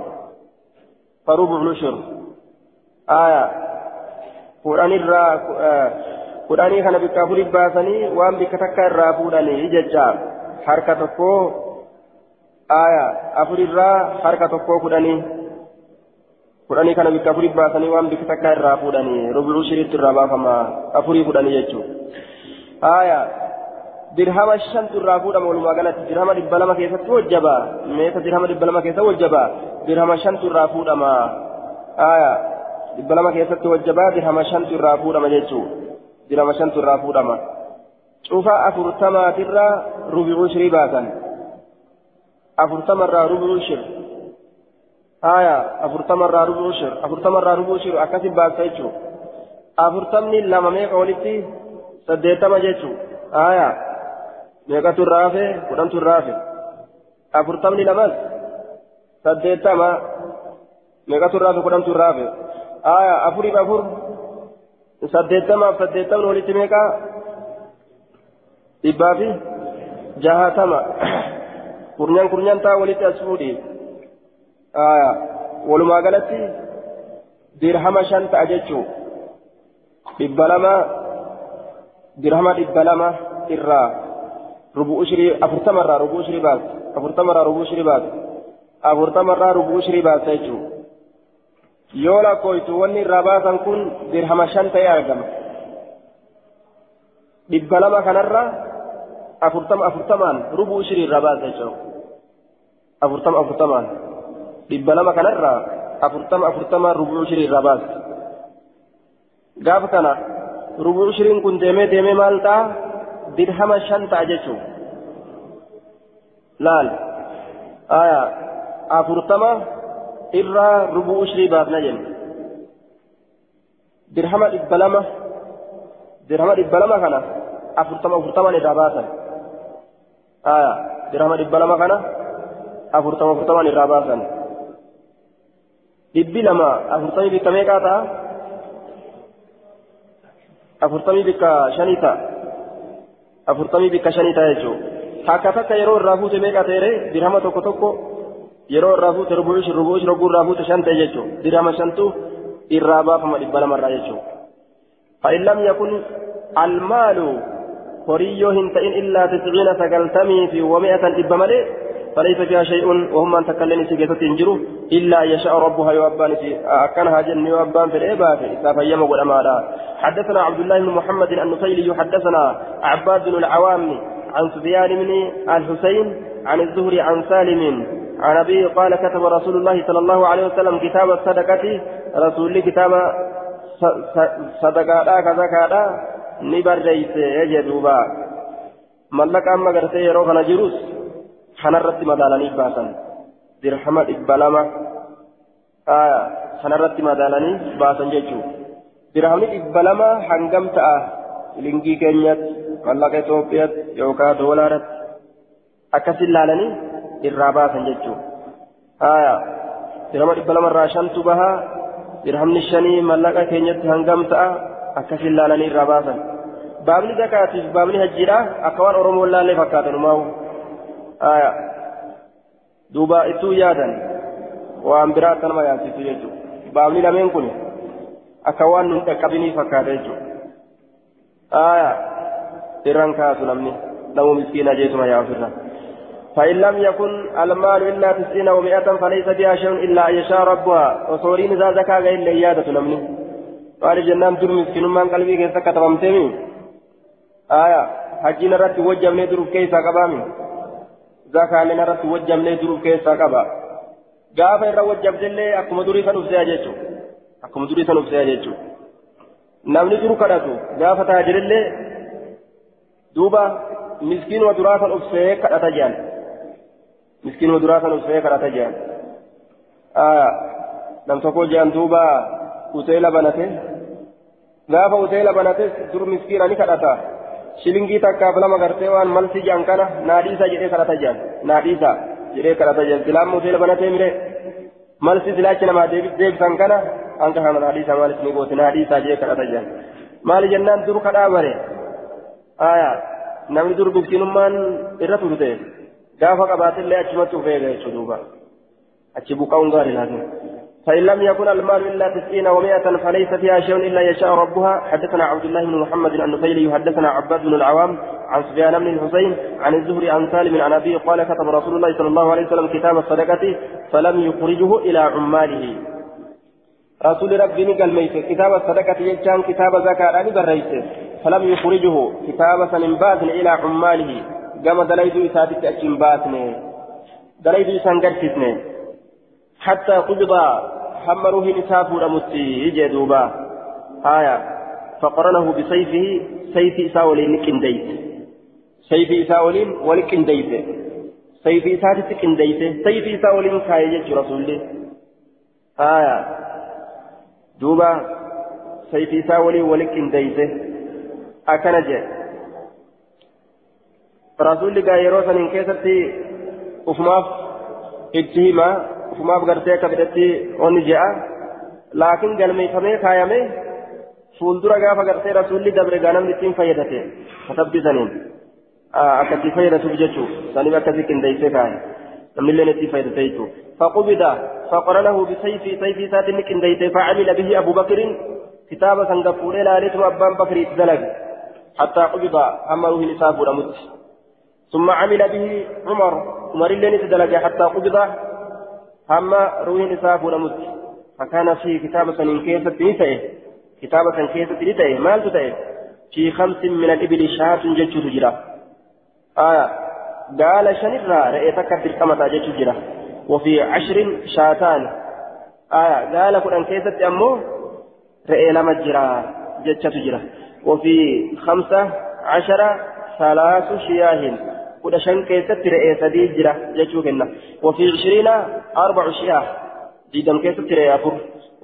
فربع العشر آية. الرا آه قرآن كان بكافر باسني وان بكتكا الرافوداني ججا حركة كو aya afurirraa harka tokkoo kudhanii kudhanii kana bikka afurii baasanii waan bikka takka irraa fuudhanii rubucuu shiriitti irraa baafama afurii kudhanii jechuun aya dirhama shantu irraa fuudhama walumaa galatti dirhama dhibba lama keessatti wajjaba meeta dirhama dhibba lama keessa wajjaba dirhama shantu irraa fuudhama aya dhibba lama keessatti wajjaba dirhama shantu irraa fuudhama jechuun dirhama shantu irraa fuudhama cufa afurtamaatirraa rubucuu shirii baasan. أفرتم الرا ربع شر آية أفرتم الرا ربع شر أفرتم الرا ربع شر أكاسب باسيتشو أفرتمني لما ميك ولتي سديتم جيتشو آية ميكا ترافي قدام ترافي أفرتمني لمس سديتم ميكا ترافي قدام ترافي آية أفري بأفر سديتم سديتم ولتي ميكا إبافي جهاتما kurnyan taa walitti as fuudhi walumaa galatti dirhama shan ta'a jechuu. Dhibba lama dirhama dhibba lama irraa rubu'u shirii afurtama irraa rubu'u shirii baasa afurtama irraa rubu'u shirii baasa afurtama irraa rubu'u shirii baasa jechuu. Yoo lakkooytu wanni irraa baasan kun dirhama shan ta'ee argama. Dhibba lama kanarraa afurtama afurtamaan rubuu shirii irraa baasa jechuudha afurtama afurtamaan dhibba lama kanarraa afurtama afurtamaan rubuu shirii irraa baasa gaafa kana rubuu shiriin kun deemee deemee maal ta'a dirhama shan ta'a jechuudha laal aya afurtama irraa rubuu shirii baasna jenna dirhama dhibba lama dirhama dhibba lama kana afurtama afurtamaan irraa baasan dirhama dhibba lama kana afurtama afurtamaan irraa baasan dhibbi lama afurtamii bikka meeqaa ta'a afurtamii bikka shanii ta'a afurtamii bikka shanii ta'a jechuudha takka takka yeroo irraa fuute meeqaa ta'e dirhama tokko tokko yeroo irraa fuute rubuush rubuush rogguu irraa fuute shan ta'e jechuudha dirhama shantu irraa baafama dhibba lamarraa jechuudha فإن لم يكن المال هريو هنتئن إلا تسعين سقلتمي في ومائة إبا ملئ فليس فيها شيء وهم أن تكلم سيجة تنجروا إلا يشاء ربها يوبان في أكنها جن يوبان في الإباء إذا فيم والأمارة حدثنا عبد الله بن محمد النصيلي حدثنا عباد بن العوام عن سفيان بن الحسين عن الزهري عن سالم عن أبي قال كتب رسول الله صلى الله عليه وسلم كتاب الصدقة. رسول كتاب صدقة. كذا barreeyse jedhuuba mallaqa amma gartee yeroo kana jirus kanarratti madaalanii baasan dirhama dhibba lama kanarratti madaalanii baasan jechuu dirhamni dhibba lama hangam ta'a lingii keenyatti mallaqa Itoophiyaatti yookaan doolaaratti akkasin laalanii irraa baasan jechuu آية درهم إبا لما راشن تبها درهم نشني ملقا كينيت هنغم تأ أكس اللالني رباسا بابني زكاتي بابني هجيرا أكوان أرمو الله اللي فكاتن ماهو آية. دوبا إتو يادا وأن براتن ما ياتي تيجو بابني لمن كوني أكوان نتكبني فكاتن آية. إران كاسو نمني. لو مسكين جيتما يا أفرنا فإن لم يكن المال إلا تسعين ومائة فليس بها شيء إلا أن يشاء ربها. وصورين ذا زكاة إلا إيادة نمني. قال جنان در مسكين من قلبي كيف كتبمتني. آية. حجين رت وجمني دروب كيسا قبامي زكاة لنا رت وجمني دروب كيسا قبا wajjabdellee akkuma durii san ufsee jechuun akkuma durii san ufsee jechuun namni duru kadhatu gaafa taajirillee duuba miskiinuma duraa san ufsee kadhata jedhan miskiinuma duraa san ufsee kadhata jedhan nam tokko jedhan duuba uteela banate gaafa uteela banates dur miskiina ni kadhata shilingii takkaaf lama gartee waan malsi jedhan kana naadhiisa jedhee kadhata jedhan naadhiisa jedhee kadhata jedhan silaamma uteela banatee mire malsi silaachi namaa deebisan kana anka kana naadhiisa maalis ni goote naadhiisa jedhee kadhata jedhan maali jennaan dur kadhaa bare aya namni dur miskiinummaan irra turte gaafa qabaatillee achumatti ufeega jechuu duuba achi buqa'uun gaarii laakin فإن لم يكن المال إلا تسعين ومائة فليس فيها شيء إلا يشاء ربها. حدثنا عبد الله بن محمد النفيلي حدثنا عباد بن العوام عن سفيان بن الحسين عن الزهري عن سالم عن أبيه قال كتب رسول الله صلى الله عليه وسلم كتاب الصدقة فلم يخرجه إلى عماله. رسول ربي نقل ميت كتاب الصدقة يجان كتاب زكاة بريت. فلم يخرجه كتاب سنبات إلى عماله. قام دليد إساتك أجنباتني دليد إسان حتى قبض حمروه نساف رمتي جدوبا آية. فقرنه بسيفه. سيف إساولين كنديت سيف إساولين ولكنديت سيف إساتك كنديت سيف إساولين كايجت رسول آية. دوبا. سيف إساولين ولكنديت أكن جاء رسول الله يروى سنين كيستي أفماف. اتهما ufumaaf gartee akka fedhetti onni je'a laakiin galmeeffamee kaayamee fuuldura gaafa gartee rasuulli dabre gaa namni ittiin fayyadate katabbii saniin akkatti fayyadatuuf jechuun saniif akkasii qindeessee kaaye namnillee ittiin fayyadate jechuun faqubida faqoranahu bisayfii sayfii isaatiin qindeessee facamila bihi abu bakrin kitaaba san gaffuudhee laaleetuma abbaan bakrii itti dalage حتى قبض أما روح نساب ونمت ثم عمل به عمر عمر اللي نتدلج حتى قبض fuudhamutti fakkaana fi kitaaba saniin keessatti ni ta'e kitaaba san keessatti ni ta'e maaltu ta'e fi khamsin min al-ibili shaatun jechuutu jira gaala shanirraa re'ee takka dirqamataa jechuu jira وفي عشر شاتان آية قال كن كيست أمو رئي لما جرا جتشة جرا وفي خمسة عشر ثلاث شياه كل شن كيست رئي سديد جرا جتشو كنا وفي عشرين أربع شياه ديدم كيست رئي أفر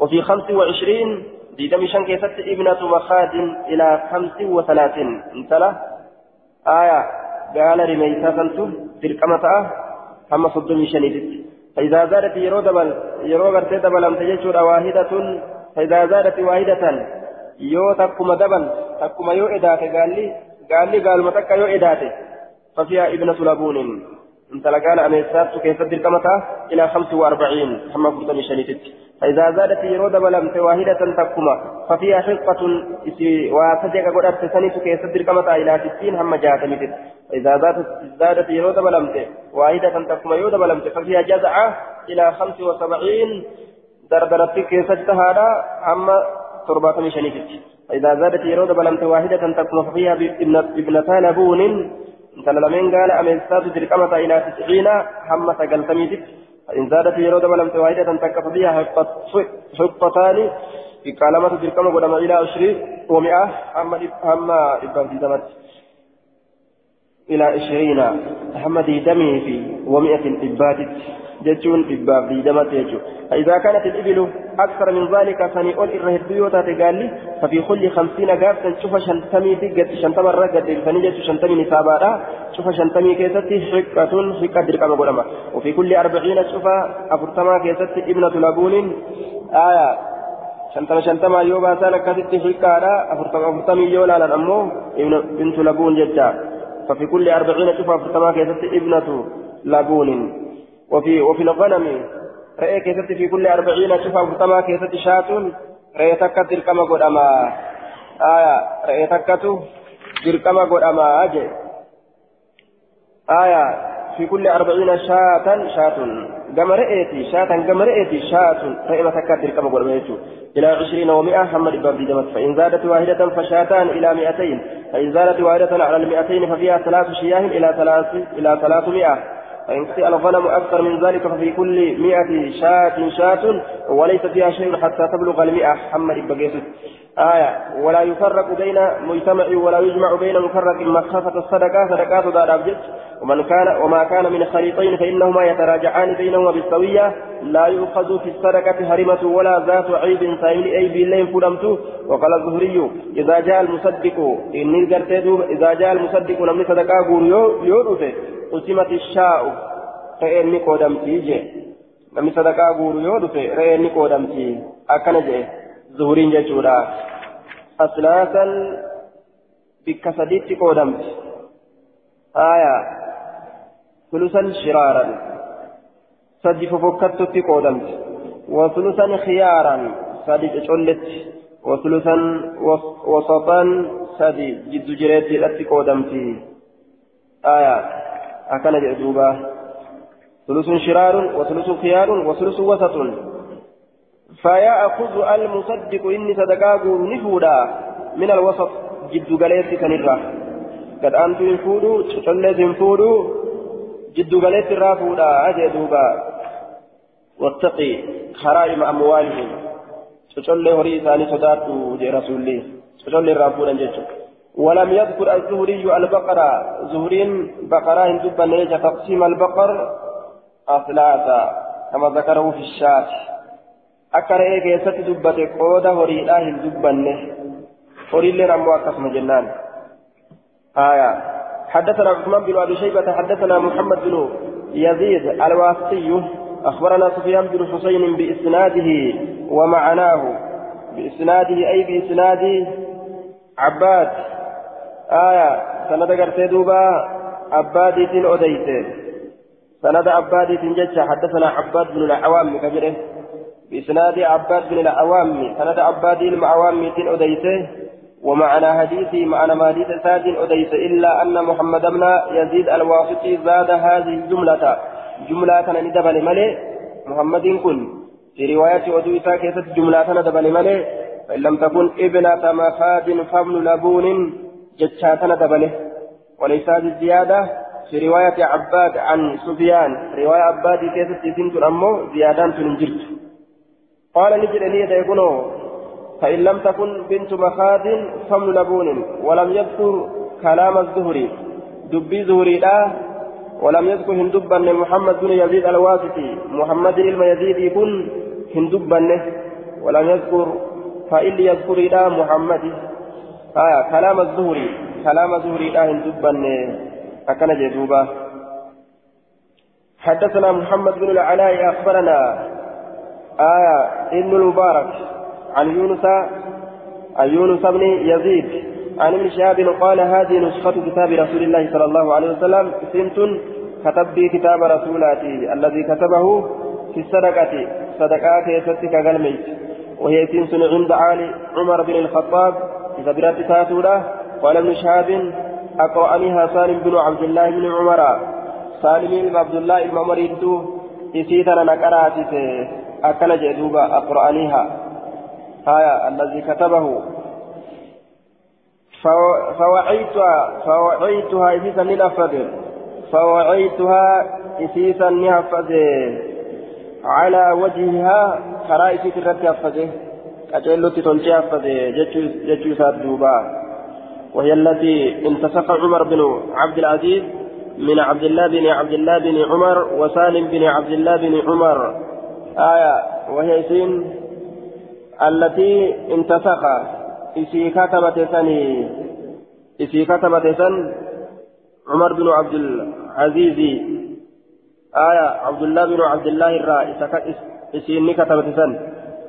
وفي خمس وعشرين ديدم شن كيست ابنة مخاد إلى خمس وثلاثين انتلا آية قال رميسا سنتو تلك أمتأ هم صدومي شنيدت فإذا زادت يرو دبل يرو غرتي دبل أم تجتشور واحدة فإذا زادت واحدة يو تكما دبل تكما يو إداتي قال لي قال لي قال متك يو إداتي ففيها ابنة لبون انت لقال أميسات كيف كمتا إلى خمس وأربعين. هم فرطمي شنيدت فإذا زادت يرو دبل أم واحدة تكما ففيها حقة وتجك قدرت سنيت كيف كمتا إلى ستين هم جاتمتت فإذا زادت زادت يرود بلمت واحدة تكما يرود بلمت ففيها جزعة إلى خمس وسبعين. دردرت كيست هذا أما تربة مشانيتك فإذا زادت يرود بلمت واحدة تكما ففيها ابنتا لبون انت لمن قال أمستات تركمة إلى تسعين حمة قلتميتك فإن زادت يرود بلمت واحدة تكما ففيها حقتان في كلمة تركمة قدام إلى عشرين ومئة أما إبن في زمت إلى عشرين محمد دمه في ومئة إبات جتون إباب في دمت يجو فإذا كانت الإبل أكثر من ذلك فنيقول الرهديوتا تقال ففي كل خمسين قافة تشوف شنتمي تقت شنتم الرقد فنجت شنتمي نسابارا شوف شنتمي كيستي حقة حقة دركما قدما وفي كل أربعين شوف أفرتما كيستي ابنة لبون آية شنتما شنتما يوبا سانا كيستي حقة أفرتما أفرتمي يولا لنمو بنت لبون جدا ففي كل أربعين شوف أفرتما كيستي ابنة لبون وفي وفي الغنم. رأي كيستي في كل أربعين شوف أفرتما كيستي شاة رأي تكا دركما قدما آية. رأي تكتو دركما قدما أجي. آية. في كل أربعين شاة شاة كما رأيتي شاة كما رأيتي شاة فإما تكاتر كما قول إلى عشرين ومئة محمد بن دمت فإن زادت واحدة فشاتان إلى مئتين. فإن زادت واحدة على المئتين ففيها ثلاث شياه إلى ثلاث إلى ثلاثمائة. فإن كسئ الغنم أكثر من ذلك ففي كل مئة شاة شاة وليس فيها شيء حتى تبلغ المئة محمد بن آية ولا يفرق بين مجتمع ولا يجمع بين مفرق مخافة الصدقة صدقات دار أبجد ومن كان وما كان من خليطين فإنهما يتراجعان بينهما بالسوية. لا يؤخذ في الصدقة هرمة ولا ذات عيب سائل أي بالليل فلمت. وقال الزهري إذا جاء المصدق إني إذا جاء المصدق لم صدقة يورث قسمت الشاء فإني قدمتي جي لم صدقة يورث فإني قدمتي أكن جي zuhuriin jechuudha aslaasan bikka sadiitti qoodamti aya sulusan shiraaran sadi fofokkattutti qoodamti wasulusan khiyaaran sadi cocolletti wasulusan wasatan sadi jiddu jireettiidhatti qoodamti aya jedhe duuba ثلث شرار وثلث خيار وثلث وسط. فيأخذ المصدق إني صدقاء نفودا من الوسط. جد قليت كنرة قد أنت ينفودوا تشلت ينفودوا جد قليت الرافودا أجي دوبا. واتقي. حرائم أموالهم. تشل هري ثاني صداتو جي رسولي. تشل الرافودا جيتشو ولم يذكر الزهري البقرة. زهرين بقرة هندوبا نيجا تقسيم البقر أثلاثا كما ذكره في akka re'ee keessatti dubbate qooda horiidhaa hin dubbanne horiilleen ammoo akkasuma jennaan آية. حدثنا عثمان بن أبي شيبة حدثنا محمد بن يزيد الواسطي. أخبرنا سفيان بن حسين بإسناده ومعناه. بإسناده أي بإسناد عباد آية سند قرتي دوبا عبادي تن أديت سند عبادي تن حدثنا عباد بن العوام كبيره بإسناد عباد بن العوام سند عباد المعوام تن أديته ومعنى حديثي معنى ماليت ساد أديت إلا أن محمد بن يزيد الواسطي زاد هذه الجملة. جملة ندبل ملي محمد كن. في رواية أدو إساء كيست جملة ندبل ملي. فإن لم تكن ابنة مخاد فابن لبون جتشات ندبله وليس هذه الزيادة. في رواية عباد عن سفيان. رواية عباد كيست سنت أمه زيادة تنجرت قال نجد أن يكون فإن لم تكن بنت مخاد فمن لبون. ولم يذكر كلام الزهري. دبي زهري لا. ولم يذكر هندبا محمد بن يزيد الواسطي. محمد بن يزيد يكون هندبا ولم يذكر فإن يذكر لا محمد. آه كلام الزهري كلام الزهري لا هندبا أكن جدوبا حدثنا محمد بن العلاء أخبرنا آية ابن المبارك عن يونس عن يونس بن يزيد عن ابن شهاب قال هذه نسخة كتاب رسول الله صلى الله عليه وسلم سنت كتب بي كتاب رسولاتي الذي كتبه في الصدقة صدقات يستك قلميت وهي سنس عند عالي عمر بن الخطاب إذا برات تاتولا قال ابن شهاب أقرأنيها سالم بن عبد الله بن عمر. سالم بن عبد الله بن عمر إسيتنا نكراتي أكل جدوبا أقرأنيها. آية الذي كتبه. فوعيتها فوعيتها إسيسا لنفذ فوعيتها إسيسا لنفذ على وجهها كرا إسيس الرد أفذ أجلت تلجي أفذ جتشو ساد دوبا. وهي التي انتسق عمر بن عبد العزيز من عبد الله بن عبد الله بن عمر وسالم بن عبد الله بن عمر. آية وهي سين التي انتسخ إسي كتبت سني إسي كتبت سن عمر بن عبد العزيز. آية عبد الله بن عبد الله الرا إسيني كتبت سن.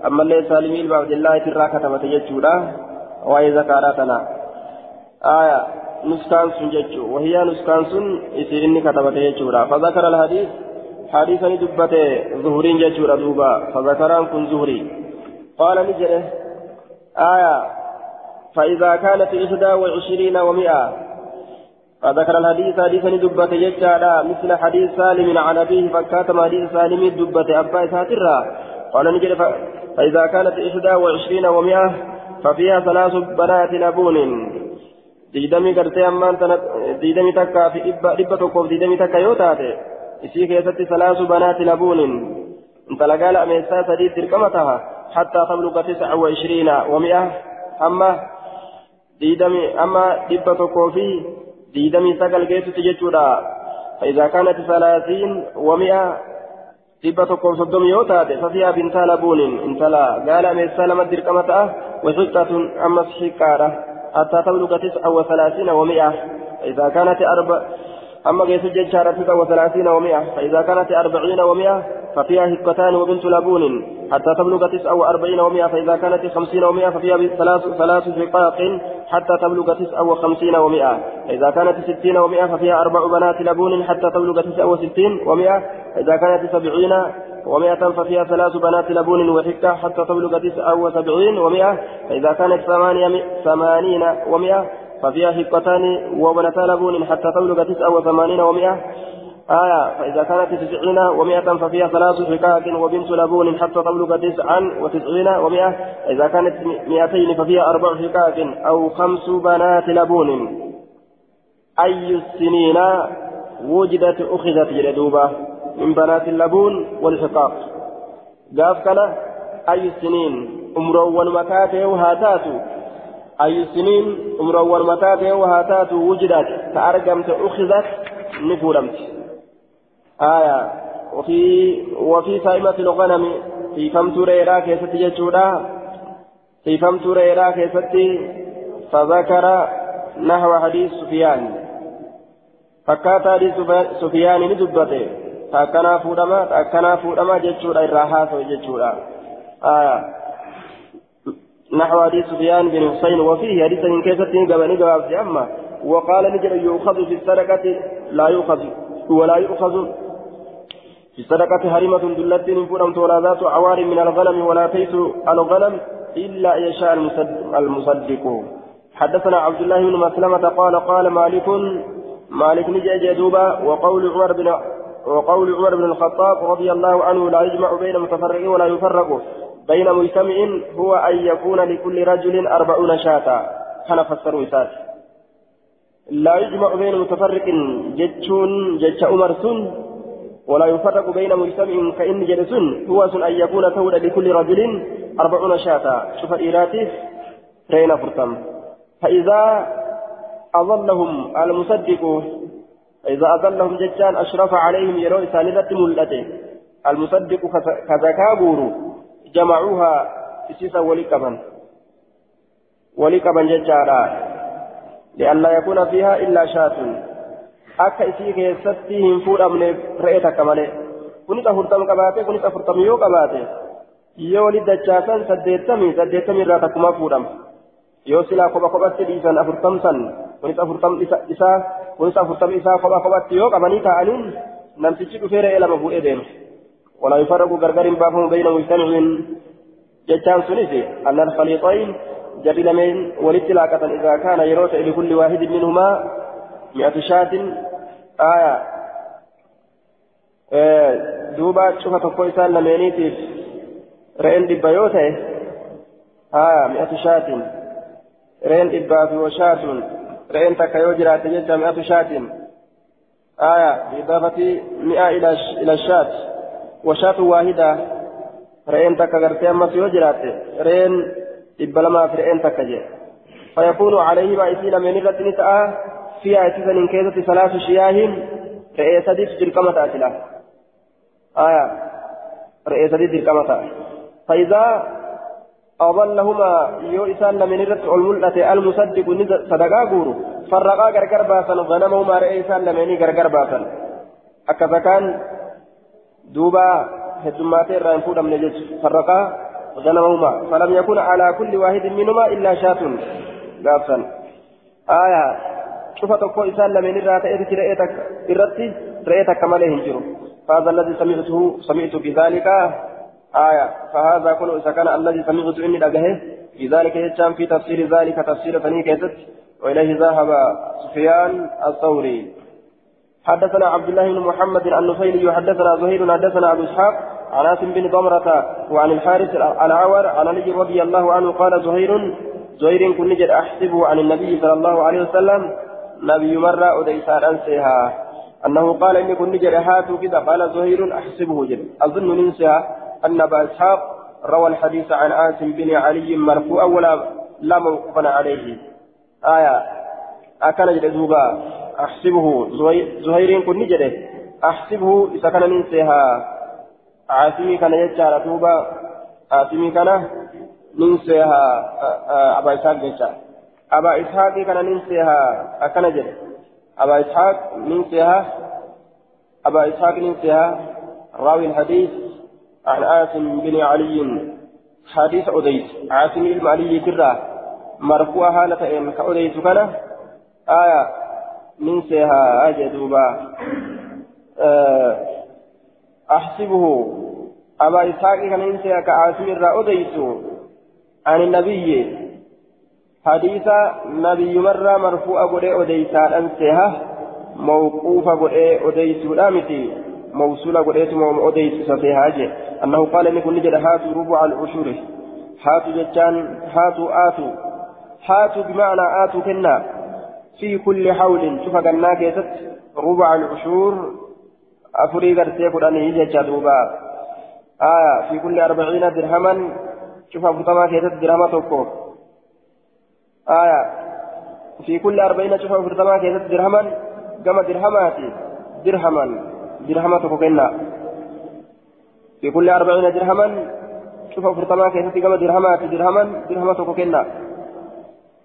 أما اللي سالمين بن عبد الله الرا كتبت يجودا وهي ذكراتنا آية نسكان سن وهي نسكان سن إسيني كتبت يجودا فذكر الحديث حديثا دبت ظهرين ججورا دوبا فذكران كن ظهري قال نجره آية فإذا كانت إحدى وعشرين ومئة فذكر الحديث حديثا دبت يجعل مثل حديث سالم عن أبيه فكاتم حديث سالم دبت أبا ساترا قال نجد فإذا كانت إحدى وعشرين ومئة ففيها ثلاث بنات لبون ديدمي قرتي أمان ديدمي تكا في إبا إبا تكوف ديدمي تكا يوتاتي إسي كيست ثلاث بنات لبون انت لقال أميسا سديد تركمتها حتى تبلغ تسعة وعشرين ومئة. أما ديدمي أما إبا تكوفي ديدمي سقل جيسو تجتورا فإذا كانت ثلاثين ومئة dhibba tokkoof soddomi yoo taate fafiyaa bintaa labuunin intala gaala ameessaa lama dirqama ta'a waxiqqatun ammas xiqqaadha hattaa tabluga tis'a wa salaasiina wa mi'a فإذا كانت أربع أما قيس الججارة ستة وثلاثين ومئة فإذا كانت أربعين ومئة ففيها هكتان وبنت لبون حتى تبلغ تسعة وأربعين ومئة فإذا كانت خمسين ومئة ففيها ثلاث ثلاث شقاق حتى تبلغ تسعة وخمسين ومئة فإذا كانت ستين ومئة ففيها أربع بنات لبون حتى تبلغ تسعة وستين ومئة فإذا كانت سبعين ومئة ففيها ثلاث بنات لبون وحكة حتى تبلغ تسعة وسبعين ومئة فإذا كانت ثمانين ومئة ففيها حقتان وبنتا لبون حتى تبلغ تسعة وثمانين ومئة آية فإذا كانت تسعين ومئة ففيها ثلاث حقاق وبنت لبون حتى تبلغ تسعا وتسعين ومئة إذا كانت مئتين ففيها أربع حقاق أو خمس بنات لبون. أي السنين وجدت أخذت جلدوبة. من بنات اللبون والحقاق. قاف كان أي السنين أمرو مكاته وهاتاتو أي سنين عمر أول متات وهاتات وجدت تأرقمت أخذت نفورمت آية. وفي وفي سائمة الغنم في فم تريرا كيست يجودا في فم تريرا كيست فذكر نحو حديث سفيان. فكات حديث سفيان ندبته. تأكنا فودما تأكنا فودما ججودا الراحات وججودا آية نحو حديث سفيان بن حسين وفيه حديث من كيسة قبل قبل أما وقال نجر يؤخذ في السرقة لا يؤخذ ولا يؤخذ في السرقة هرمة دلت فلم ولا ذات عوار من الغنم ولا تيس الغنم إلا يشاء المصدق حدثنا عبد الله بن مسلمة قال قال مالك مالك نجي جدوبا وقول عمر بن وقول عمر بن الخطاب رضي الله عنه لا يجمع بين متفرق ولا يفرق بين مجتمع هو أن يكون لكل رجل أربعون شاة. كان فسروا إسات لا يجمع بين متفرق جتشون جتش أمر سن ولا يفرق بين مجتمع كإن جلسون هو سن أن يكون تولى لكل رجل أربعون شاة. شوف إيراتي رينا فرتم فإذا أظلهم المصدق فإذا أظلهم جتان أشرف عليهم يرون سالدة ملته المصدق كذكابور جمعوها إسيسا ولكبا ولكبا ججارا لئلا يكون فيها إلا شاة isii keessatti hin fuudhamne re'ee takka malee kunis afurtam qabaate kunis afurtam yoo qabaate yoo walitti dachaasan saddeettamii saddeettamii irraa takkuma fuudhama yoo silaa kopha kophatti dhiisan afurtam san kunis afurtam kunis afurtam isaa kopha kophatti yoo qabanii taa'aniin namtichi dhufee re'ee lama fuudhee deema. ولا يفرق غرغر بابهم بين مجتمع جتان سنسي أن الخليطين جري لمن ولتلاقة إذا كان يروت لكل واحد منهما مئة شاة آية دوبا شوف تقوي سال لمنيتي رئين دبا يوته آية مئة شاة رئين دبا في وشاة رئين تكيو جرات جتا مئة شاة. آية بإضافة مئة إلى الشاة وشاة واحدة. رئين تكا غرتي أما سيو جراتي. رئين إبلما في رئين تكا جي. فيكون عليه ما إسيل من الرتن تأى فيها إسيسا من كيسة ثلاث شياه. رئيسة دي تجر كما تأتلا آية. رئيسة دي تجر كما فإذا أضلهما يو إسان من الرتن الملأة المصدق صدقا قورو فرقا غرغر باسن غنمهما رئيسان لمني غرغر باسن. أكذا كان دوبا هدماتي الران فودا من جج فرقا غنمهما فلم يكن على كل واحد منهما إلا شاة غافا آية. شوف تقو إسان لمن إذ رأيتك إرتي رأيتك كما له هنجرو. فهذا الذي سمعته سمعت بذلك آية فهذا كل كان الذي سمعت إني لقاه بذلك يجام في تفسير ذلك تفسير ثاني كيست وإليه ذهب سفيان الثوري. حدثنا عبد الله بن محمد النفيلي حدثنا زهير حدثنا أبو إسحاق عن عاصم بن ضمرة وعن الحارث العور عن علي رضي الله عنه قال زهير زهير كن نجد أحسبه عن النبي صلى الله عليه وسلم نبي مرة أديسان أنسيها. أنه قال إني كن نجد هاتوا كذا قال زهير أحسبه جد أظن ننسى أن أبا إسحاق روى الحديث عن عاصم بن علي مرفوعا ولا لا موقوفا عليه. آية. أكل جد زوبا أحسبه. زهير كن نجد أحسبه. إذا كان ننسيها عاصمي كان يجعل توبا عاصمي كان ننسيها أبا إسحاق جيشا أبا إسحاق كان ننسيها أكن جد. أبا إسحاق ننسيها أبا إسحاق ننسيها راوي الحديث. عن عاصم بن علي. حديث أديس. عاصم بن علي كرة. مرفوع حالة إن كأديس كان. آية. ننسيها أجدوبا. أه أحسبه. أبا إسحاق كان ننسيها كعاصم الرا أديس. عن النبي. حديث نبي مرة مرفوع قد أديسان أنسيها موقوفة قد أديس الأمتي موصولة قريت أديس سفيها جي أنه قال إن كل جد هاتوا ربع العشور هاتوا جتان هاتوا آتوا هاتوا بمعنى آتوا كنا. في كل حول. شوف قلنا كيست. ربع العشور أفري قراني جتشا دوبا آه في كل أربعين درهما. شوف أفرطما كيست درهما توكو. آية في كل أربعين شوف أفرطما كيست درهما. كما درهماتي. درهما. درهما تكوكينا في كل أربعين درهما شوف فرتما كيف كما درهما درهما درهما تكوكينا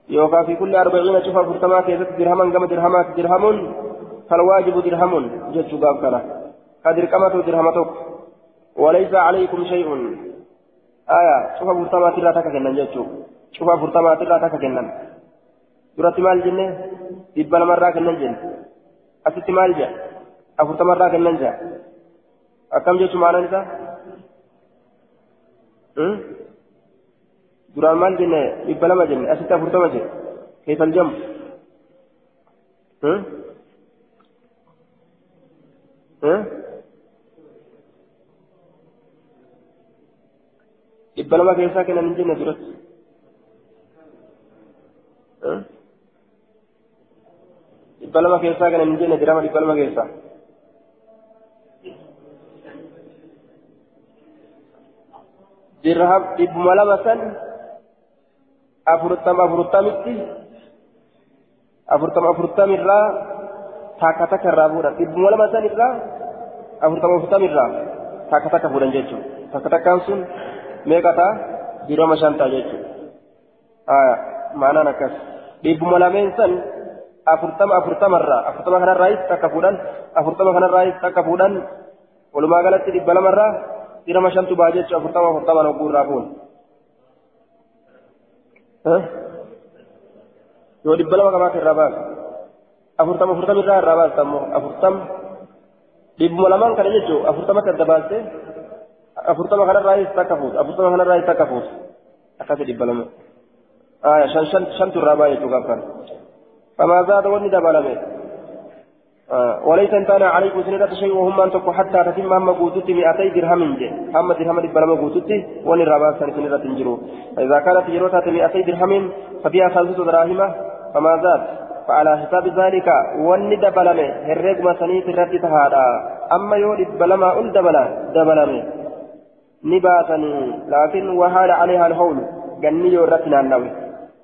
يوكا في كل أربعين شوف فرتما كيف درهما كما درهما درهم فالواجب درهم جد شباب كنا قدر كما درهمتك وليس عليكم شيء آية شوف فرتما تلا تككنا جد شوف فرتما تلا تككنا duratti maal jenne? Dhibba lamarraa kennan jenne. Asitti maal jedha afurtamarraa kennan jaa akkam jechuun maalaan isaa duraan maal jenne dhibba lama jenne asitti afurtama jedhe keessa jamu dhibba lama keessaa kennan hin jenne duratti dhibba lama keessaa kennan hin jenne dirama dhibba lama keessaa dirham dhibbuma lama san afurtama afurtamitti afurtama afurtamirraa takka takka irraa fuudhan dhibbuma lama san irraa afurtama afurtamirraa takka takka fuudhan jechuudha takka takkaan sun meeqa ta'a dirhama shan ta'a jechuudha maanaan akkas dhibbuma lameen san afurtama afurtamarraa afurtama kanarraayis takka fuudhan afurtama kanarraayis takka fuudhan walumaa galatti dhibba lamarraa jechuudha afurtama afurtama nogguu irraa fuun yoo dhibba lama qabaate irraa baasa afurtama afurtama irraa irraa baasta ammoo afurtama dhibbuma lamaan kana jechuudha afurtamatti adda baaste afurtama kanarraayis takka fuuta afurtama kanarraayis takka fuuta akkasi dhibba lama shan shan shantu irraa baa jechuudha gaafan فما زاد وني آه وليس انتنا عليكم سنة شيء وهم أن تكون حتى تتم هم قوتتي مئتي درهم جي هم درهم دبلمه قوتتي وني ربا سنة سنة تنجرو فإذا كانت جروتها مئتي درهم ففيها خمسة دراهم فما زاد. فعلى حساب ذلك وني دبلمه هرق مسانيت الرد تهادا. أما يو دبلمه أول دبلا دبلمه نباتني. لكن وحال عليها الهول. جني يورتنا النوي.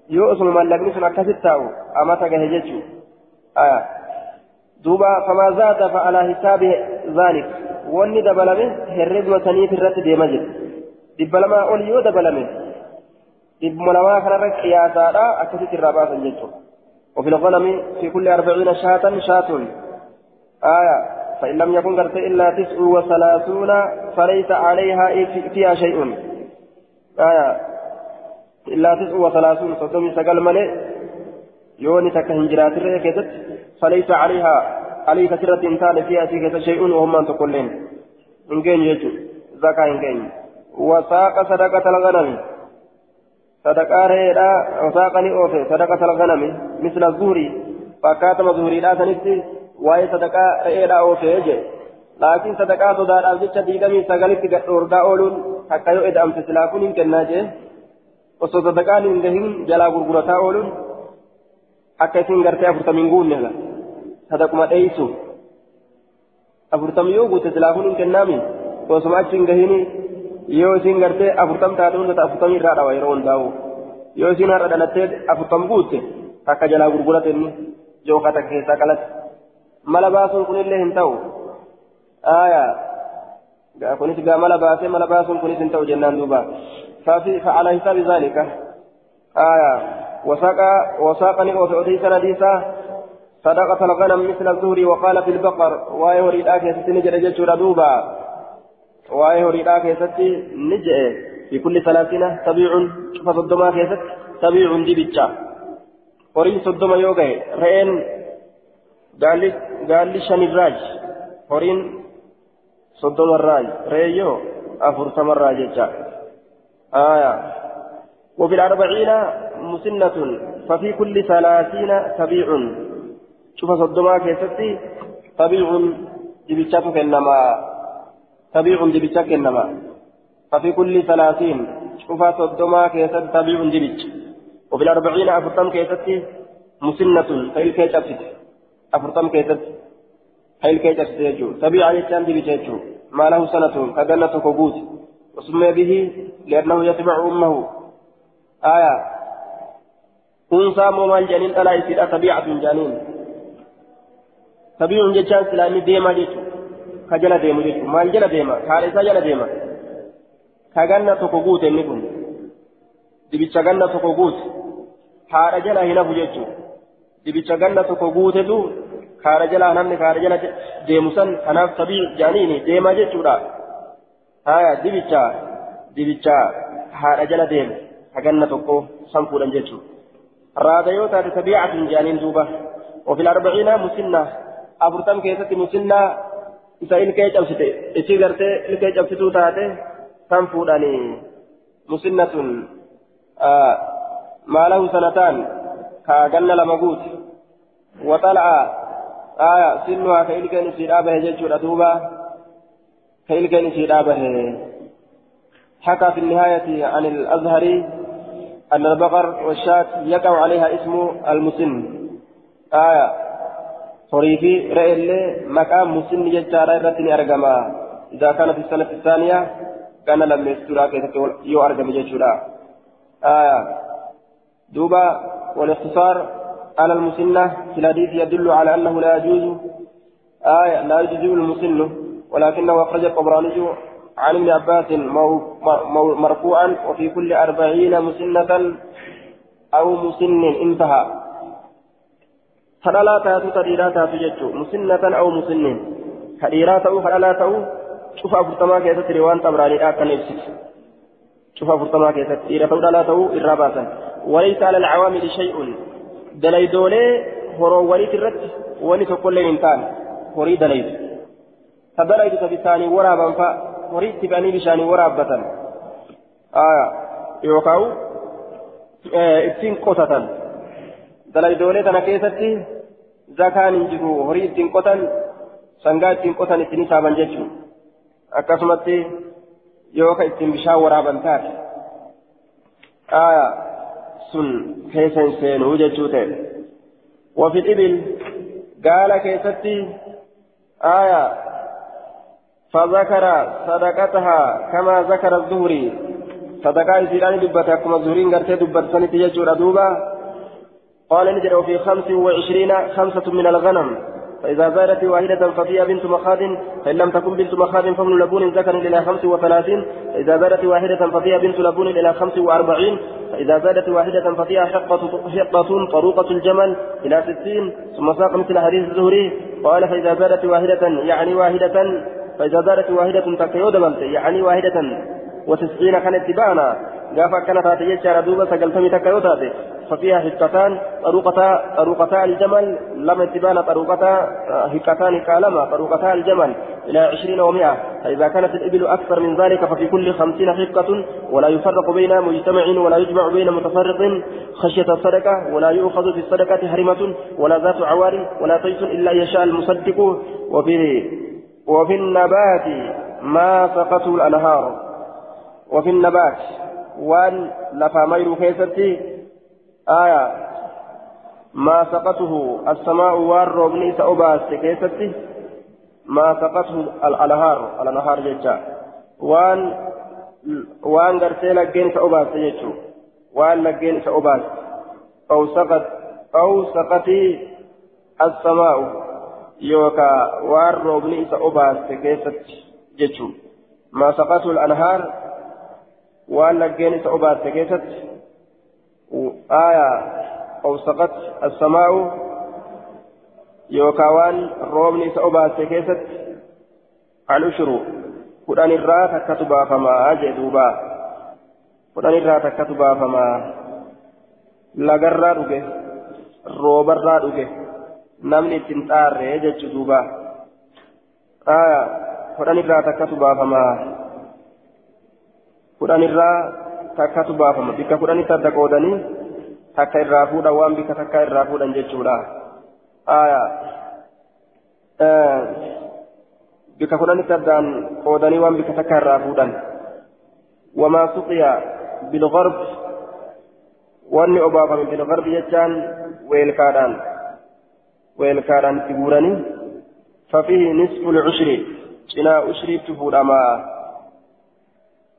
yoo osuma mallaqni sun akkasit taa'u amata hisaabi zaalik wanni dabalame herreguma saniif irratti deema jira dhibba lamaa ol yoo dabalame dhibbuma lamaa kanarra qiyaasaadha akkasitti irraa baasan jechuu وفي الغنم في كل أربعين شاة شاة آية فإن لم يكن قرت إلا تسع وثلاثون فليس عليها فيها شيء آية إلا تسع وثلاثون صدومي سقل ملئ يوني تكهنجرات الرئيكة فليس عليها عليك سرة إنسان فيها سيكة شيء وهم أن تقولين إن كان يجو زكاة إن كان وساق صدقة الغنم صدقة وساقني أوفي صدقة الغنم مثل فكاتم لا تنسي yoo eda'amte silaa kun hin kennaa jee osoo sadaqaan hin gahin jalaa gurgurataa ooluun akka isin gartee afurtamiin guunne la sadaquma dheeysu afurtamii yoo guute silaa kun hin kennaami osuma achi hin gahini yoo isin gartee afurtam taate hundata afurtamii irraa dhawa yeroo hundaa'u yoo isin har'a dhalattee afurtam guutte akka jalaa gurgurate inni jookata keessaa qalate mala baasuun kunillee hin ta'u aayaa kunis gaa mala baasee mala baasuun kunis hin ta'u jennaan duuba فعلى حساب ذلك آية وساق وساقني وفي نديسا صدقة الغنم مثل الزهر وقال في البقر وأي هريد آكي ستي نجر جيتشورا دوبا وأي هريد آكي ستي نجر في كل ثلاثين سبيع شوف صدما كيست سبيع دبتشا هريد صدما يوغي. رئين. gaalli shanirraaj horiin soddomarraaj reeyyoo afurtamarraa jecha آية. وفي الأربعين مسنة ففي كل ثلاثين تبيع شوف صدما كيستي تبيع جبتشاتك إنما تبيع جبتشاك إنما ففي كل ثلاثين شوف صدما كيست تبيع جبتش وفي الأربعين أفرتم كيستي مسنة فإن كيستي أفرطم كيست حيل كيست يجو تبيع يتان دي بيجو ما له سنة كجنة كبوت وسمي به لأنه يتبع أمه آية أنثى مال جنين ألا يصير طبيعة جنين طبيع جتان سلامي ديما جتو كجنة ديما جتو مال جنة ديما كارثة جنة ديما كجنة كبوت النكون dibicha ganna tokko guute haadha jala hin hafu jechuudha dibicha ganna tokko guutetu kaara jalaa namni kaara jala deemu san kanaaf tabii jaaniini deemaa jechuudha haya dibicha dibicha haadha jala deemu haganna tokko san fuudhan jechuudha raada yoo taate tabiicatun jaaniin duuba وفي الأربعين مسنة أفرتم كيست مسنة إذا إلكي جبسته إذا قرتي إلكي جبسته تاتي تنفودني مسنة آه ما له سنتان كاغن لما قوت وطلع آية سنها كإلك نسير آبه جيجور أدوبا كإلك نسير آبه حكى في النهاية عن الأزهري أن البقر والشاة يقع عليها اسم المسن آية صريفي رئيل مقام مسن يجارة رتني أرقما إذا كان في السنة الثانية كان لم يسترى كيف يو أرقم جيجورا آية دوبا والاختصار على المسنة في الحديث يدل على أنه لا يجوز آية لا يجوز المسن ولكنه أخرج الطبراني عن ابن عباس مرفوعا وفي كل أربعين مسنة أو مسن انتهى فلا تاتو تديرا تاتو جتشو مسنة أو مسن تديرا تأو فلا تأو شوف أفرطما كيسة روان طبراني آكا نفسك شوف أفرطما كيسة تديرا تأو لا تأو إراباسا وليس على العوامل شيء دليدولي هرو وليت الرد وليت كل إنسان هري دليد فدليد تبساني ورابا فا هري تباني بشاني ورابة آية يوكاو ittiin qotatan. Dalaydoolee tana keessatti zakaan hin jiru horii ittiin qotan sangaa ittiin qotan ittiin hisaaban jechuun akkasumatti yooka ittiin bishaan waraaban taate sun keessa hin seenuu jechuu ta'e wafi dhibil gaala keessatti aayaa فذكر صدقتها كما ذكر الزهري صدقاء سيران دبت كما الزهرين قرت دبت سنة يجور دوبا قال نجر وفي خمس وعشرين خمسة من الغنم. فإذا زادت واحدة ففيها بنت مخاض فإن لم تكن بنت مخاض فابن لبون ذكر إلى خمس وثلاثين. فإذا زادت واحدة ففيها بنت لبون إلى خمس وأربعين. فإذا زادت واحدة ففيها حقة حقة طروقة الجمل إلى ستين. ثم ساق مثل حديث الزهري قال فإذا زادت واحدة يعني واحدة. فإذا زادت واحدة تكيود يعني واحدة. وتسعين كانت تبانا قافا كانت هاتي يجار دوبا سقلتمي تكيود ففيها حكتان طروقتا طروقتا الجمل لم تبان طروقتا حكتان كالما طروقتا الجمل إلى عشرين ومائة فإذا كانت الإبل أكثر من ذلك ففي كل خمسين حقة ولا يفرق بين مجتمع ولا يجمع بين متفرق خشية الصدقة ولا يؤخذ في الصدقة حرمة ولا ذات عوار ولا طيس إلا يشاء المصدق وفي وفي النبات ما سقته الأنهار وفي النبات وان لفامير كيستي آية ما سقته السماء والربن سأباس كيستي ما سقته الأنهار الأنهار جيجا وان وان غرتي لجين سأباس جيجو وان لجين سأباس أو سقط أو سقتي السماء يوكا وان روبني سأباس كيستي جيجو ما سقته الأنهار وان لجين سأباس كيستي آية أو سقط السماء يوكاوان روبني سأبات كيست الأشر قرآن الرا تكتبا فما أجدوبا قرآن الرا تكتبا فما لغرا دوكي روبرا namni ittiin xaarree jechu duuba. Aya kudhan irraa takkatu baafamaa kudhan irraa takkatu baafama bikka kudhanitti adda qoodanii takka irraa fuudhan waan bikka takka irraa fuudhan jechuudha bikka kudhanitti addaan qoodanii waan bikka takka irraa fuudhan wamaa suqiya bilgarb wanni obaafame bilgarbi jechaan weelkaadhaan weelkaadhaan itti guuranii ففيه نصف العشر cinaa ushriitti fuudhamaa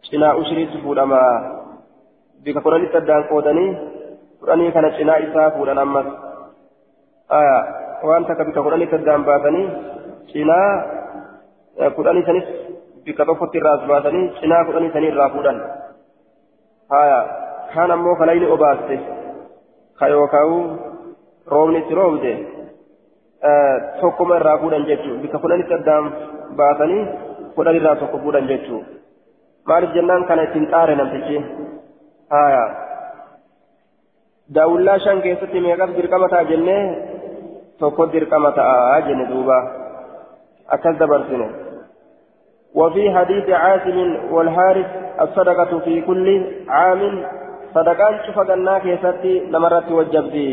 cinaa ushriitti fuudhamaa bika kudhanitti addaan qoodanii kudhanii kana cinaa isaa fuudhan ammas waan takka bika kudhanitti addaan baasanii cinaa kudhanii sanis bika tokkotti irraas baasanii cinaa kudhanii sanii irraa fuudhan haya kaan ammoo kalayni obaaste ka yookaa'u roobni itti roobde tokkuma irraa fuudhan jechuun bika kudhanitti addaan baasanii kudhan irraa tokko fuudhan jechuun maaliif jennaan kana ittiin xaare namtichi haya daawullaa shan keessatti meeqas dirqama ta'a jennee tokko dirqama ta'a jenne duuba akkas dabarsine وفي حديث عاصم والحارث الصدقة في كل عام صدقان شوف قلنا كيستي نمرت وجبتي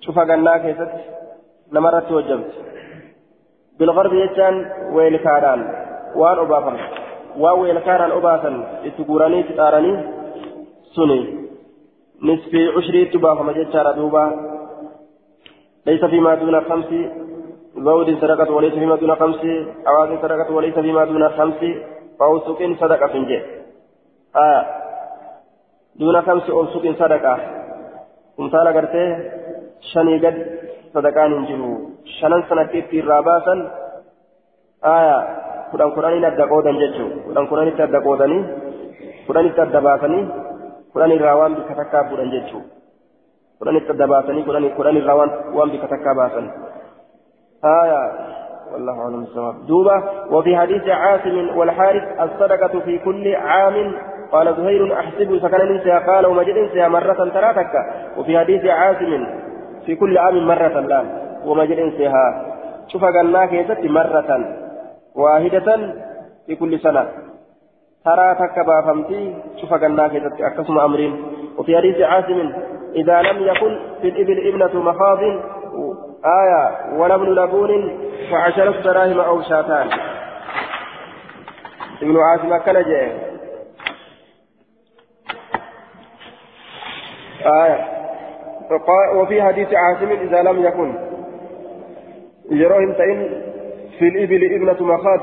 شوف قلنا كيستي نمرت وجبت بالغرب يجان ويلكاران وان أبافن وان ويلكاران أبافن اتقوراني تتاراني سني نصف عشري تبافن جتشارة دوبا ليس فيما دون خمس زود صدقة وليس فيما دون خمس أواز صدقة وليس فيما دون خمس فأوسق صدقة فنجي آه دون خمس أوسق صدقة كمثال قرتي شني قد صدقان انجلو شنن سنتيت الراباسا آية كدان قرآن ندى قودا ججو كدان قرآن ندى قودني كدان ندى باسني كدان الراوان بكتكا بودان ججو كدان ندى باسني كدان كدان الراوان وان بكتكا باسني آية والله أعلم الصواب دوبة وفي حديث عاصم والحارث الصدقة في كل عام قال زهير أحسب سكن ننسى قال ومجد ننسى مرة تراتك وفي حديث عاصم في كل عام مرة لا ومجد ننسيها شوف قلنا كيست مرة واحدة في كل سنة ترى تكبا فمتي شوف قلنا كيست أقسم أمرين وفي حديث عاصم إذا لم يكن في الإبل ابنة مخاض آية ولبن لبون فعشرة دراهم أو شاتان ابن عاصم كان آية وفي حديث عاصم إذا لم يكن يروهم تئن في الإبل ابنة مخاض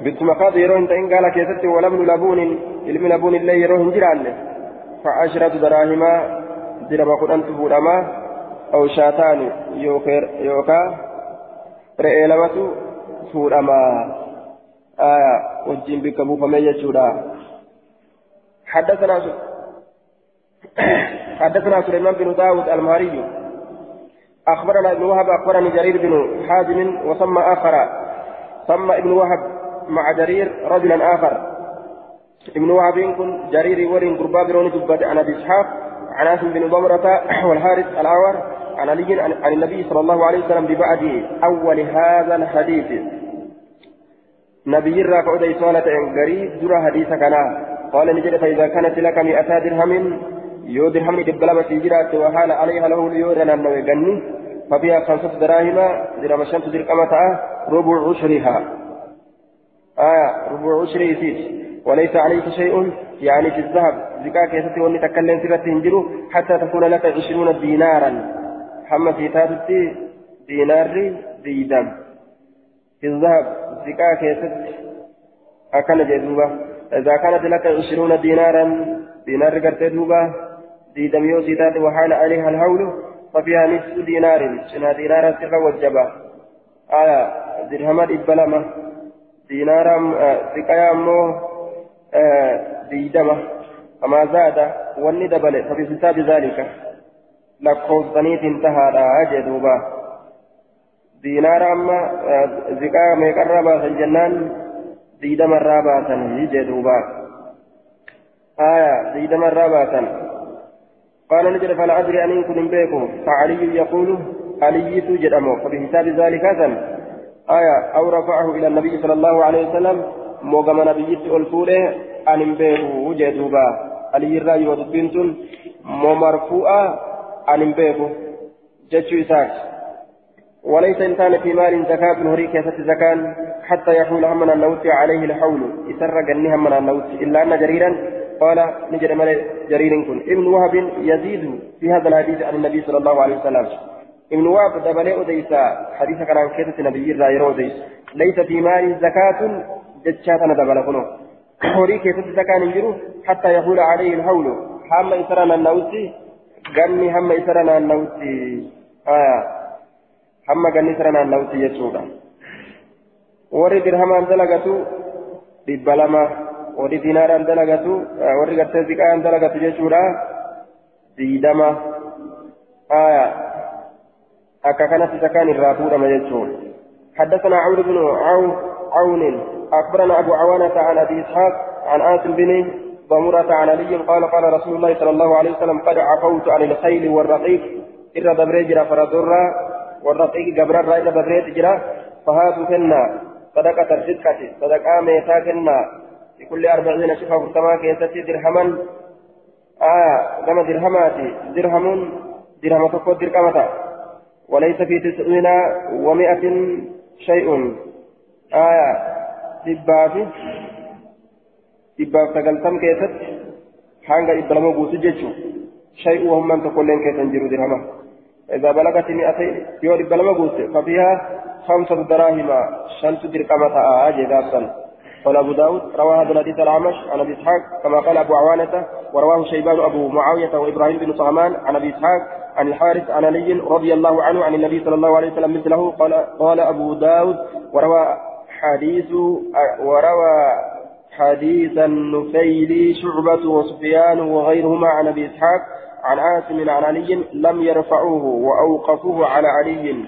بنت مخاض يروهم تئن قال كيست ولبن لبون علم لبون الله يروهم جيران فعشرة دراهم درهم قد أنت أو شاتان يوكا رئي لمتو فورما آية وجين بك بوفمي يجودا حدثنا حدثنا سليمان بن داود المهري. أخبرنا ابن وهب أخبرني جرير بن حازم وسمى آخر. سمى ابن وهب مع جرير رجلا آخر. ابن وهب كن جرير ورين قربا بروني دبت عن أبي إسحاق عن آسم بن ضمرة والحارث الأعور عن علي عن النبي صلى الله عليه وسلم ببعد أول هذا الحديث. نبي الراك أدي سؤالة قريب درى حديثك أنا قال نجد فإذا كانت لك مئتا درهم يو درهم دبلمة جرات وحال عليها له اليورن أنه يغني ففيها خمسة دراهم درهم الشمس درقمة ربع عشرها. آية ربع عشر يسيس وليس عليك شيء يعني في الذهب زكاة كيستي وأني تكلم سبت هنجرو حتى تكون لك عشرون دينارا. حمى سيتاتي دينار ديدم. في الذهب زكاة كيستي. أكن جدوبة إذا كانت لك عشرون دينارا دينار قرتي دوبة ديدم يوسيتات وحال عليها الهول ففيها نصف دينار شنا دينار سر والجبا آية درهما إبلما دينارا سقايا مو ديدما فما زاد وني دبل ففي حساب ذلك لكوزنيت انتهى أجدوبا دينار أما زكاة ميقربا الجنان ديدما الرابعة يجدوبا آية ديدما الرابعة قال نجد فلا أدري أن كن بيكو. فعلي يقول علي توجد أمو فبحساب ذلك أذن آية أو رفعه إلى النبي صلى الله عليه وسلم. موغم نبي ألفوله أن بيكو وجدوبا علي الرأي ودبنت مرفوعة أن بيكو جتشو إساك. وليس إنسان في مال زكاة هري كيسة زكاة حتى يحول هم من النوت عليه الحول. يسر جنها من النوت إلا أن جريرا قال نجد مال جرير كن. ابن وهب يزيد في هذا الحديث عن النبي صلى الله عليه وسلم. ابن وهب دبل أديسا حديث كان عن كيسة نبي الراير أديس. ليس في مال زكاة جتشاتنا دبل كنو حوري كيسة زكاة نجرو حتى يقول عليه الحول هم إسرنا النوتي hamma isara naannawutti aya hamma ganni isara naannawutti jechuudha warri dirhamaan dalagatu dhibba lama warri dinaaraan dalagatu warri gartee ziqaan dalagatu jechuudha. Diidama aya akka kanatti sakaan irraa fuudhama jechuun. حدثنا عمرو بن عون أخبرنا أبو عوانة عن أبي إسحاق عن آسم بن ضمرة عن علي قال قال رسول الله صلى الله عليه وسلم قد عفوت عن الخيل والرقيق إر دبريجرا فردرا والرقيق جبرا إر دبريجرا فهاتوا كنا صدقة الرزقة صدقة ميتا كنا في كل أربعين شفا فرتما كيستي درهما آه كما درهمات درهم درهم تقود درقمتا وليس في تسعين ومائة شيء. آية دبافي دباف تقلتم كيست حانغا إبلامو بوسي جيشو. شيء وهم من تقول لين كيسن جيرو درهما. إذا بلغت مئتين يور إبلامو بوسي ففيها خمسة دراهم شنت درقمتا آه جدابا قال أبو داود روى هذا الحديث الأعمش عن أبي إسحاق كما قال أبو عوانة ورواه شيبان أبو معاوية وإبراهيم بن صهمان عن أبي إسحاق عن الحارث عن علي رضي الله عنه عن النبي صلى الله عليه وسلم مثله قال قال أبو داود وروى حديث وروى حديث النفيل شعبة وسفيان وغيرهما عن أبي إسحاق عن عاصم عن علي لم يرفعوه وأوقفوه على علي.